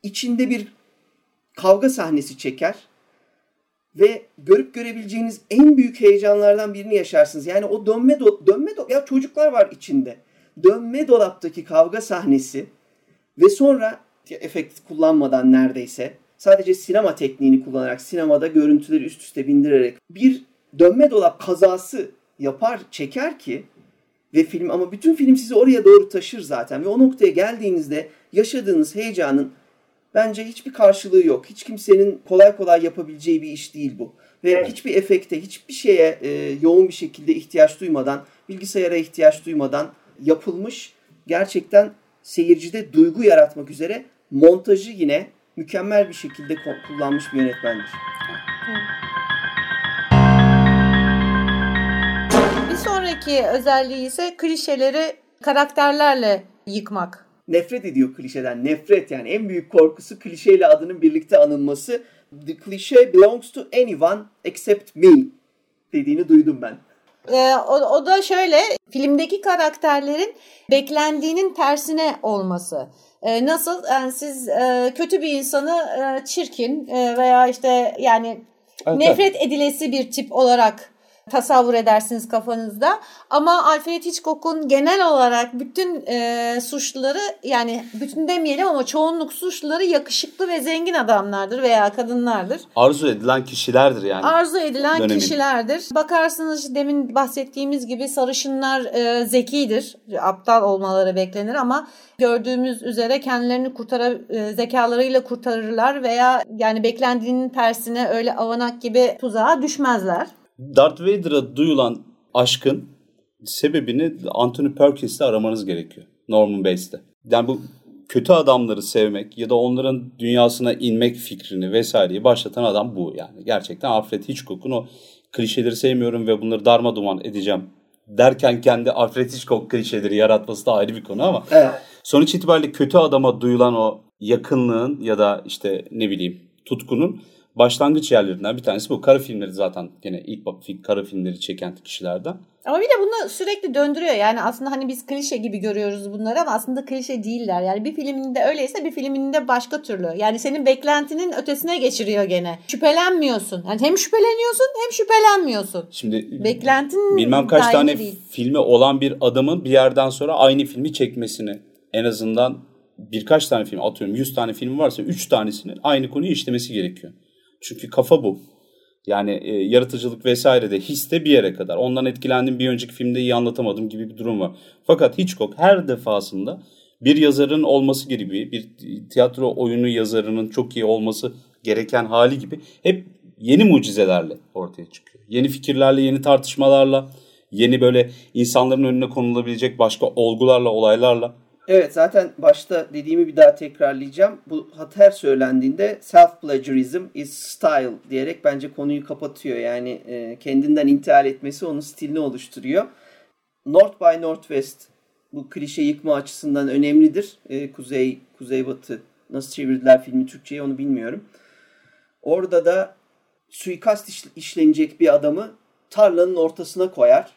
içinde bir kavga sahnesi çeker ve görüp görebileceğiniz en büyük heyecanlardan birini yaşarsınız. Yani o dönme do- dönme do- ya çocuklar var içinde. Dönme dolaptaki kavga sahnesi ve sonra efekt kullanmadan neredeyse sadece sinema tekniğini kullanarak sinemada görüntüleri üst üste bindirerek bir dönme dolap kazası yapar çeker ki ve film ama bütün film sizi oraya doğru taşır zaten ve o noktaya geldiğinizde yaşadığınız heyecanın bence hiçbir karşılığı yok. Hiç kimsenin kolay kolay yapabileceği bir iş değil bu. Ve evet. hiçbir efekte, hiçbir şeye e, yoğun bir şekilde ihtiyaç duymadan, bilgisayara ihtiyaç duymadan yapılmış gerçekten seyircide duygu yaratmak üzere montajı yine mükemmel bir şekilde kullanmış bir yönetmendir. Evet. sonraki özelliği ise klişeleri karakterlerle yıkmak. Nefret ediyor klişeden. Nefret yani en büyük korkusu klişeyle adının birlikte anılması. The cliche belongs to anyone except me dediğini duydum ben. Ee, o, o da şöyle filmdeki karakterlerin beklendiğinin tersine olması. Ee, nasıl yani siz e, kötü bir insanı e, çirkin e, veya işte yani evet, nefret edilesi bir tip olarak tasavvur edersiniz kafanızda. Ama Alfred Hitchcock'un genel olarak bütün e, suçluları yani bütün demeyelim ama çoğunluk suçluları yakışıklı ve zengin adamlardır veya kadınlardır. Arzu edilen kişilerdir yani. Arzu edilen dönemin. kişilerdir. Bakarsınız demin bahsettiğimiz gibi sarışınlar e, zekidir. Aptal olmaları beklenir ama gördüğümüz üzere kendilerini kurtara e, zekalarıyla kurtarırlar veya yani beklendiğinin tersine öyle avanak gibi tuzağa düşmezler. Darth Vader'a duyulan aşkın sebebini Anthony Perkins'te aramanız gerekiyor. Norman Bates'te. Yani bu kötü adamları sevmek ya da onların dünyasına inmek fikrini vesaireyi başlatan adam bu yani. Gerçekten Alfred Hitchcock'un o klişeleri sevmiyorum ve bunları darma duman edeceğim derken kendi Alfred Hitchcock klişeleri yaratması da ayrı bir konu ama evet. sonuç itibariyle kötü adama duyulan o yakınlığın ya da işte ne bileyim tutkunun başlangıç yerlerinden bir tanesi bu. Kara filmleri zaten gene ilk kara filmleri çeken kişilerden. Ama bir de bunu sürekli döndürüyor. Yani aslında hani biz klişe gibi görüyoruz bunları ama aslında klişe değiller. Yani bir filminde öyleyse bir filminde başka türlü. Yani senin beklentinin ötesine geçiriyor gene. Şüphelenmiyorsun. Yani hem şüpheleniyorsun hem şüphelenmiyorsun. Şimdi beklentin bilmem kaç tane değil. filmi olan bir adamın bir yerden sonra aynı filmi çekmesini en azından birkaç tane film atıyorum 100 tane film varsa 3 tanesini aynı konuyu işlemesi gerekiyor. Çünkü kafa bu. Yani e, yaratıcılık vesaire de hisse bir yere kadar. Ondan etkilendim bir önceki filmde iyi anlatamadım gibi bir durum var. Fakat Hitchcock her defasında bir yazarın olması gibi bir tiyatro oyunu yazarının çok iyi olması gereken hali gibi hep yeni mucizelerle ortaya çıkıyor. Yeni fikirlerle, yeni tartışmalarla, yeni böyle insanların önüne konulabilecek başka olgularla, olaylarla Evet zaten başta dediğimi bir daha tekrarlayacağım. Bu her söylendiğinde self plagiarism is style diyerek bence konuyu kapatıyor. Yani e, kendinden intihal etmesi onun stilini oluşturuyor. North by Northwest bu klişe yıkma açısından önemlidir. E, kuzey, kuzeybatı nasıl çevirdiler filmi Türkçe'ye onu bilmiyorum. Orada da suikast iş, işlenecek bir adamı tarlanın ortasına koyar.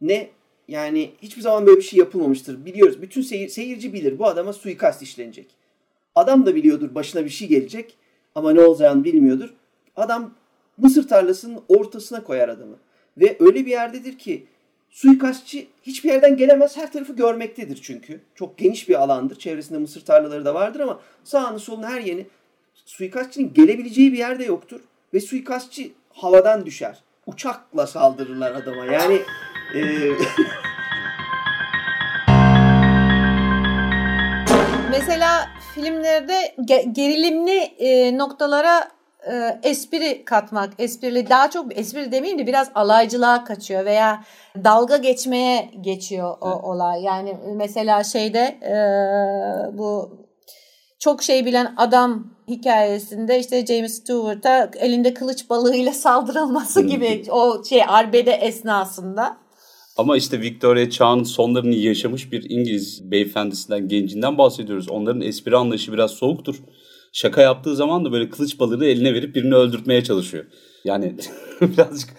Ne yani hiçbir zaman böyle bir şey yapılmamıştır. Biliyoruz. Bütün seyir, seyirci bilir. Bu adama suikast işlenecek. Adam da biliyordur başına bir şey gelecek. Ama ne olacağını bilmiyordur. Adam mısır tarlasının ortasına koyar adamı. Ve öyle bir yerdedir ki suikastçı hiçbir yerden gelemez. Her tarafı görmektedir çünkü. Çok geniş bir alandır. Çevresinde mısır tarlaları da vardır ama sağını solunu her yeni suikastçının gelebileceği bir yerde yoktur. Ve suikastçı havadan düşer. Uçakla saldırırlar adama. Yani ee, Mesela filmlerde gerilimli e, noktalara e, espri katmak, esprili daha çok espri demeyeyim de biraz alaycılığa kaçıyor veya dalga geçmeye geçiyor o evet. olay. Yani mesela şeyde e, bu çok şey bilen adam hikayesinde işte James Stewart'a elinde kılıç balığıyla saldırılması gibi o şey arbede esnasında. Ama işte Victoria çağın sonlarını yaşamış bir İngiliz beyefendisinden, gencinden bahsediyoruz. Onların espri anlayışı biraz soğuktur. Şaka yaptığı zaman da böyle kılıç balığını eline verip birini öldürtmeye çalışıyor. Yani birazcık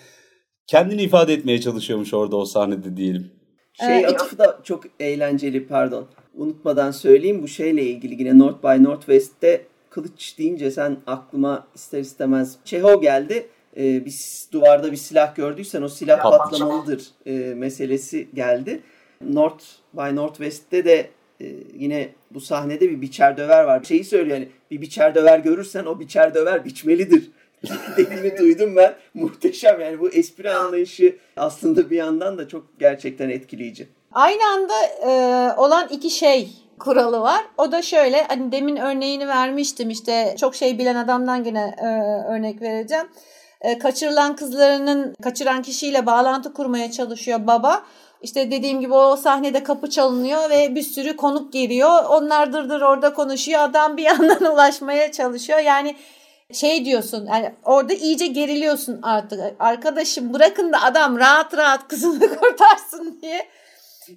kendini ifade etmeye çalışıyormuş orada o sahnede diyelim. Şey atıfı da çok eğlenceli pardon. Unutmadan söyleyeyim bu şeyle ilgili yine North by Northwest'te kılıç deyince sen aklıma ister istemez Çehov geldi e, bir duvarda bir silah gördüysen o silah patlamalıdır e, meselesi geldi. North by Northwest'te de e, yine bu sahnede bir biçer döver var. Şeyi söylüyor yani bir biçer döver görürsen o biçer döver biçmelidir. dediğini duydum ben. Muhteşem yani bu espri anlayışı aslında bir yandan da çok gerçekten etkileyici. Aynı anda e, olan iki şey kuralı var. O da şöyle hani demin örneğini vermiştim işte çok şey bilen adamdan yine e, örnek vereceğim. E, kaçırılan kızlarının kaçıran kişiyle bağlantı kurmaya çalışıyor baba. İşte dediğim gibi o sahnede kapı çalınıyor ve bir sürü konuk geliyor. Onlar dırdır orada konuşuyor. Adam bir yandan ulaşmaya çalışıyor. Yani şey diyorsun yani orada iyice geriliyorsun artık. Arkadaşım bırakın da adam rahat rahat kızını kurtarsın diye.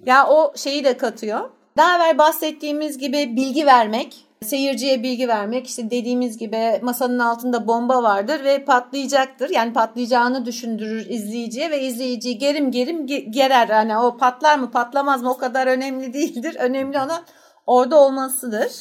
Ya o şeyi de katıyor. Daha evvel bahsettiğimiz gibi bilgi vermek seyirciye bilgi vermek işte dediğimiz gibi masanın altında bomba vardır ve patlayacaktır. Yani patlayacağını düşündürür izleyiciye ve izleyiciyi gerim gerim gerer. Hani o patlar mı patlamaz mı o kadar önemli değildir. Önemli olan orada olmasıdır.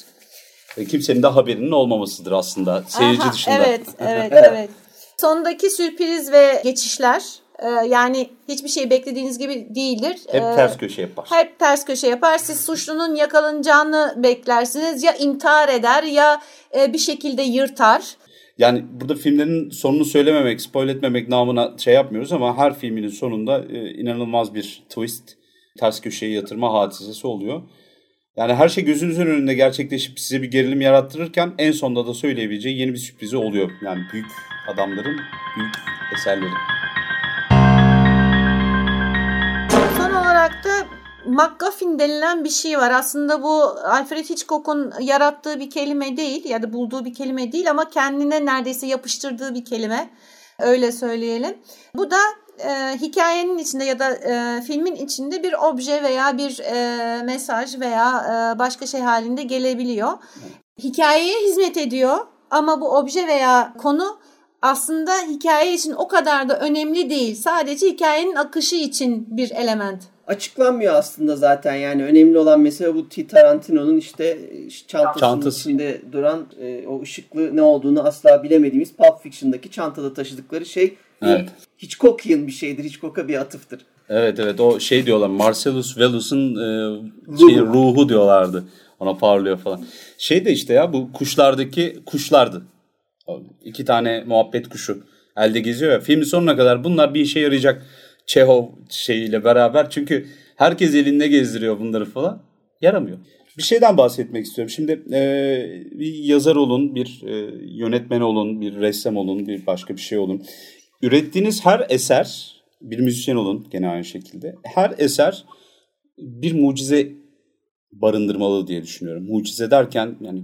Ve kimsenin de haberinin olmamasıdır aslında seyirci Aha, dışında. Evet, evet, evet. Sondaki sürpriz ve geçişler ee, yani hiçbir şey beklediğiniz gibi değildir. Hep ee, ters köşe yapar. Hep ters köşe yapar. Siz suçlunun yakalanacağını beklersiniz. Ya intihar eder ya e, bir şekilde yırtar. Yani burada filmlerin sonunu söylememek, spoil etmemek namına şey yapmıyoruz ama her filminin sonunda e, inanılmaz bir twist, ters köşeye yatırma hadisesi oluyor. Yani her şey gözünüzün önünde gerçekleşip size bir gerilim yarattırırken en sonunda da söyleyebileceği yeni bir sürprizi oluyor. Yani büyük adamların büyük eserleri. Olarak da McGuffin denilen bir şey var. Aslında bu Alfred Hitchcock'un yarattığı bir kelime değil ya da bulduğu bir kelime değil ama kendine neredeyse yapıştırdığı bir kelime. Öyle söyleyelim. Bu da e, hikayenin içinde ya da e, filmin içinde bir obje veya bir e, mesaj veya e, başka şey halinde gelebiliyor. Hikayeye hizmet ediyor ama bu obje veya konu aslında hikaye için o kadar da önemli değil. Sadece hikayenin akışı için bir element. Açıklanmıyor aslında zaten yani önemli olan mesela bu T. Tarantino'nun işte çantasının Çantası. içinde duran e, o ışıklı ne olduğunu asla bilemediğimiz Pulp Fiction'daki çantada taşıdıkları şey evet. Hitchcockian bir şeydir. Hitchcock'a bir atıftır. Evet evet o şey diyorlar Marcellus Velus'un e, şey, ruhu diyorlardı. Ona parlıyor falan. Şey de işte ya bu kuşlardaki kuşlardı. İki tane muhabbet kuşu elde geziyor ya. Filmin sonuna kadar bunlar bir işe yarayacak Çehov şeyiyle beraber. Çünkü herkes elinde gezdiriyor bunları falan. Yaramıyor. Bir şeyden bahsetmek istiyorum. Şimdi e, bir yazar olun, bir e, yönetmen olun, bir ressam olun, bir başka bir şey olun. Ürettiğiniz her eser, bir müzisyen olun gene aynı şekilde. Her eser bir mucize barındırmalı diye düşünüyorum. Mucize derken yani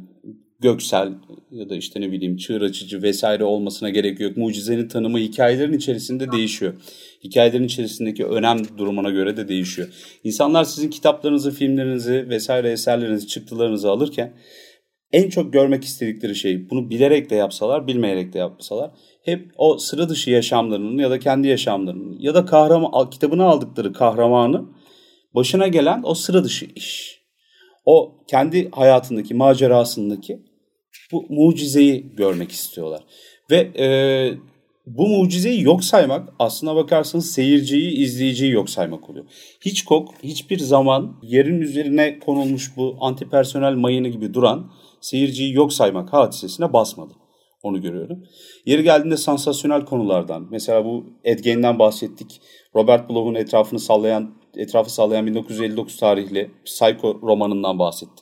göksel ya da işte ne bileyim çığır açıcı vesaire olmasına gerek yok. Mucizenin tanımı hikayelerin içerisinde değişiyor. Hikayelerin içerisindeki önem durumuna göre de değişiyor. İnsanlar sizin kitaplarınızı, filmlerinizi vesaire eserlerinizi, çıktılarınızı alırken en çok görmek istedikleri şey bunu bilerek de yapsalar, bilmeyerek de yapsalar hep o sıra dışı yaşamlarının ya da kendi yaşamlarının ya da kahraman kitabını aldıkları kahramanı başına gelen o sıra dışı iş. O kendi hayatındaki macerasındaki bu mucizeyi görmek istiyorlar. Ve e, bu mucizeyi yok saymak aslına bakarsanız seyirciyi, izleyiciyi yok saymak oluyor. Hitchcock hiçbir zaman yerin üzerine konulmuş bu antipersonel mayını gibi duran seyirciyi yok saymak hadisesine basmadı. Onu görüyorum. Yeri geldiğinde sansasyonel konulardan mesela bu Ed Gein'den bahsettik. Robert Bloch'un etrafını sallayan etrafı sallayan 1959 tarihli Psycho romanından bahsettik.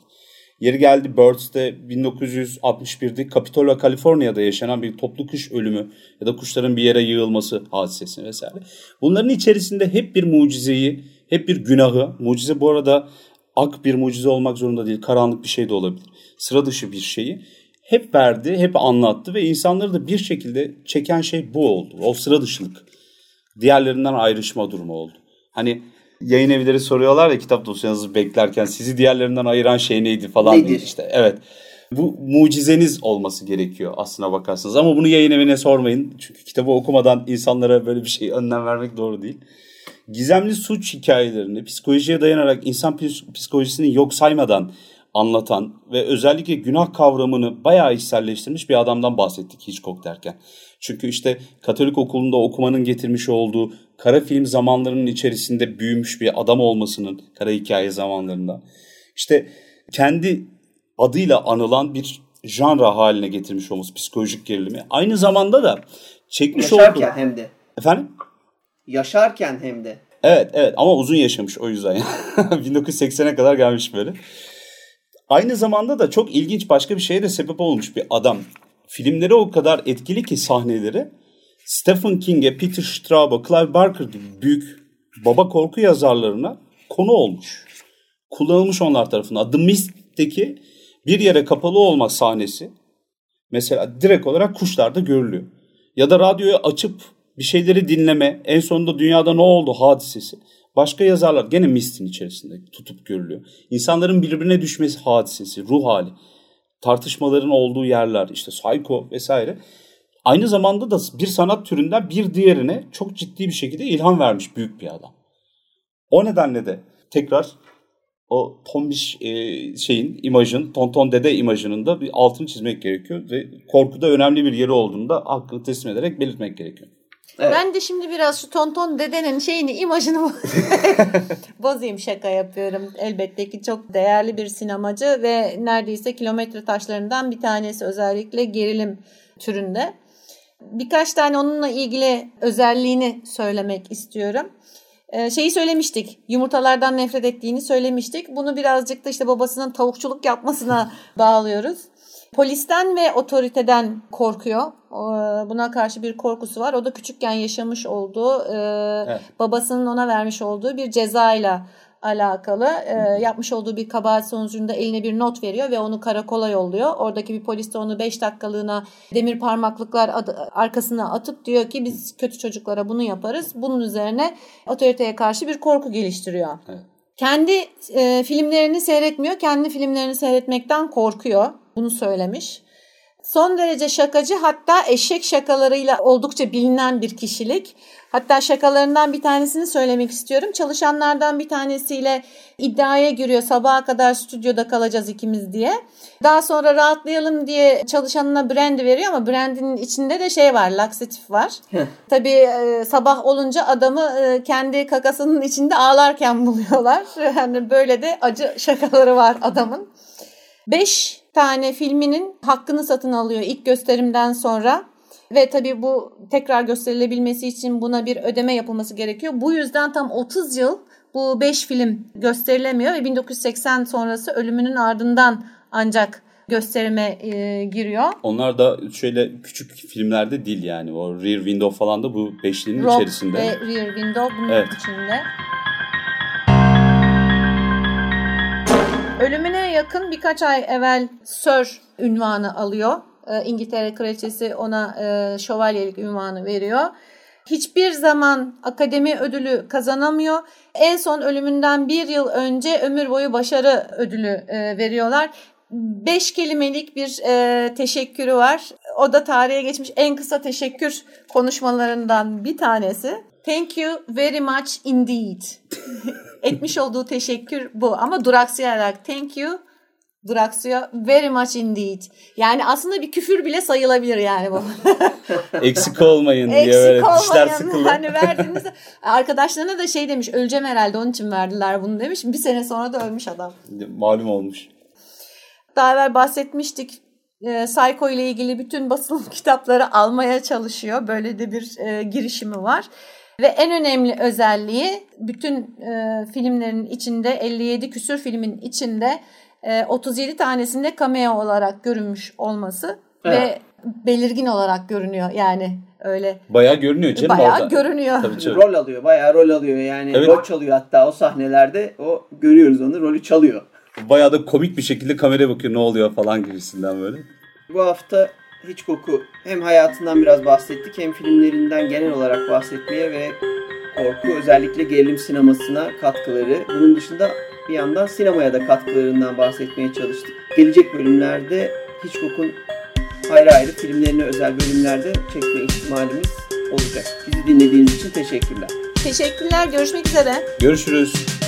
Yeri geldi Birds'te 1961'de Capitola, Kaliforniya'da yaşanan bir toplu kuş ölümü ya da kuşların bir yere yığılması hadisesi vesaire. Bunların içerisinde hep bir mucizeyi, hep bir günahı, mucize bu arada ak bir mucize olmak zorunda değil, karanlık bir şey de olabilir. Sıra dışı bir şeyi hep verdi, hep anlattı ve insanları da bir şekilde çeken şey bu oldu. O sıra dışılık. Diğerlerinden ayrışma durumu oldu. Hani yayın evleri soruyorlar ya kitap dosyanızı beklerken sizi diğerlerinden ayıran şey neydi falan diye işte. Evet. Bu mucizeniz olması gerekiyor aslına bakarsanız. Ama bunu yayın evine sormayın. Çünkü kitabı okumadan insanlara böyle bir şey önlem vermek doğru değil. Gizemli suç hikayelerini psikolojiye dayanarak insan psikolojisini yok saymadan anlatan ve özellikle günah kavramını bayağı içselleştirmiş bir adamdan bahsettik Hitchcock derken. Çünkü işte Katolik okulunda okumanın getirmiş olduğu kara film zamanlarının içerisinde büyümüş bir adam olmasının kara hikaye zamanlarında işte kendi adıyla anılan bir janra haline getirmiş olması psikolojik gerilimi. Aynı zamanda da çekmiş Yaşarken olduğu... hem de. Efendim? Yaşarken hem de. Evet evet ama uzun yaşamış o yüzden. 1980'e kadar gelmiş böyle. Aynı zamanda da çok ilginç başka bir şeye de sebep olmuş bir adam. Filmleri o kadar etkili ki sahneleri Stephen King'e, Peter Straub'a, Clive Barker gibi büyük baba korku yazarlarına konu olmuş. Kullanılmış onlar tarafından. The Mist'teki bir yere kapalı olmak sahnesi mesela direkt olarak kuşlarda görülüyor. Ya da radyoyu açıp bir şeyleri dinleme, en sonunda dünyada ne oldu hadisesi. Başka yazarlar gene Mist'in içerisinde tutup görülüyor. İnsanların birbirine düşmesi hadisesi, ruh hali, tartışmaların olduğu yerler, işte psycho vesaire aynı zamanda da bir sanat türünden bir diğerine çok ciddi bir şekilde ilham vermiş büyük bir adam. O nedenle de tekrar o tombiş e, şeyin imajın, tonton dede imajının da bir altını çizmek gerekiyor ve korkuda önemli bir yeri olduğunu da hakkını teslim ederek belirtmek gerekiyor. Evet. Ben de şimdi biraz şu tonton dedenin şeyini, imajını bozayım şaka yapıyorum. Elbette ki çok değerli bir sinemacı ve neredeyse kilometre taşlarından bir tanesi özellikle gerilim türünde. Birkaç tane onunla ilgili özelliğini söylemek istiyorum. Ee, şeyi söylemiştik. Yumurtalardan nefret ettiğini söylemiştik. Bunu birazcık da işte babasının tavukçuluk yapmasına bağlıyoruz. Polisten ve otoriteden korkuyor. Buna karşı bir korkusu var. O da küçükken yaşamış olduğu, e, evet. babasının ona vermiş olduğu bir cezayla alakalı e, yapmış olduğu bir kabahat sonucunda eline bir not veriyor ve onu karakola yolluyor. Oradaki bir polis de onu 5 dakikalığına demir parmaklıklar adı, arkasına atıp diyor ki biz kötü çocuklara bunu yaparız. Bunun üzerine otoriteye karşı bir korku geliştiriyor. Evet. Kendi e, filmlerini seyretmiyor. Kendi filmlerini seyretmekten korkuyor. Bunu söylemiş. Son derece şakacı hatta eşek şakalarıyla oldukça bilinen bir kişilik. Hatta şakalarından bir tanesini söylemek istiyorum. Çalışanlardan bir tanesiyle iddiaya giriyor sabaha kadar stüdyoda kalacağız ikimiz diye. Daha sonra rahatlayalım diye çalışanına brandy veriyor ama brandy'nin içinde de şey var, laksatif var. Tabii e, sabah olunca adamı e, kendi kakasının içinde ağlarken buluyorlar. Yani böyle de acı şakaları var adamın. Beş tane filminin hakkını satın alıyor ilk gösterimden sonra. Ve tabii bu tekrar gösterilebilmesi için buna bir ödeme yapılması gerekiyor. Bu yüzden tam 30 yıl bu 5 film gösterilemiyor ve 1980 sonrası ölümünün ardından ancak gösterime e, giriyor. Onlar da şöyle küçük filmlerde değil yani. O Rear Window falan da bu beşlinin Rock içerisinde. ve Rear Window bunun Evet. içinde. Ölümüne yakın birkaç ay evvel Sir ünvanı alıyor. Ee, İngiltere Kraliçesi ona e, şövalyelik ünvanı veriyor. Hiçbir zaman akademi ödülü kazanamıyor. En son ölümünden bir yıl önce ömür boyu başarı ödülü e, veriyorlar. Beş kelimelik bir e, teşekkürü var. O da tarihe geçmiş en kısa teşekkür konuşmalarından bir tanesi. Thank you very much indeed. Etmiş olduğu teşekkür bu ama duraksayarak thank you duraksıyor very much indeed. Yani aslında bir küfür bile sayılabilir yani bu. Eksik olmayın diye Eksik böyle dişler sıkılı. hani verdiğinizde arkadaşlarına da şey demiş öleceğim herhalde onun için verdiler bunu demiş. Bir sene sonra da ölmüş adam. Malum olmuş. Daha evvel bahsetmiştik. E, Psycho ile ilgili bütün basılı kitapları almaya çalışıyor. Böyle de bir e, girişimi var. Ve en önemli özelliği bütün e, filmlerin içinde 57 küsür filmin içinde e, 37 tanesinde cameo olarak görünmüş olması Evet. ve belirgin olarak görünüyor yani öyle Bayağı görünüyor canım bayağı orada. görünüyor. Tabii canım. Rol alıyor. Bayağı rol alıyor. Yani Evet. rol çalıyor hatta o sahnelerde. O görüyoruz onu. Rolü çalıyor. Bayağı da komik bir şekilde kameraya bakıyor ne oluyor falan gibisinden böyle. Bu hafta Hitchcock'u hem hayatından biraz bahsettik hem filmlerinden genel olarak bahsetmeye ve korku özellikle gerilim sinemasına katkıları. Bunun dışında bir yandan sinemaya da katkılarından bahsetmeye çalıştık. Gelecek bölümlerde Hitchcock'un ayrı ayrı filmlerine özel bölümlerde çekme ihtimalimiz olacak. Bizi dinlediğiniz için teşekkürler. Teşekkürler. Görüşmek üzere. Görüşürüz.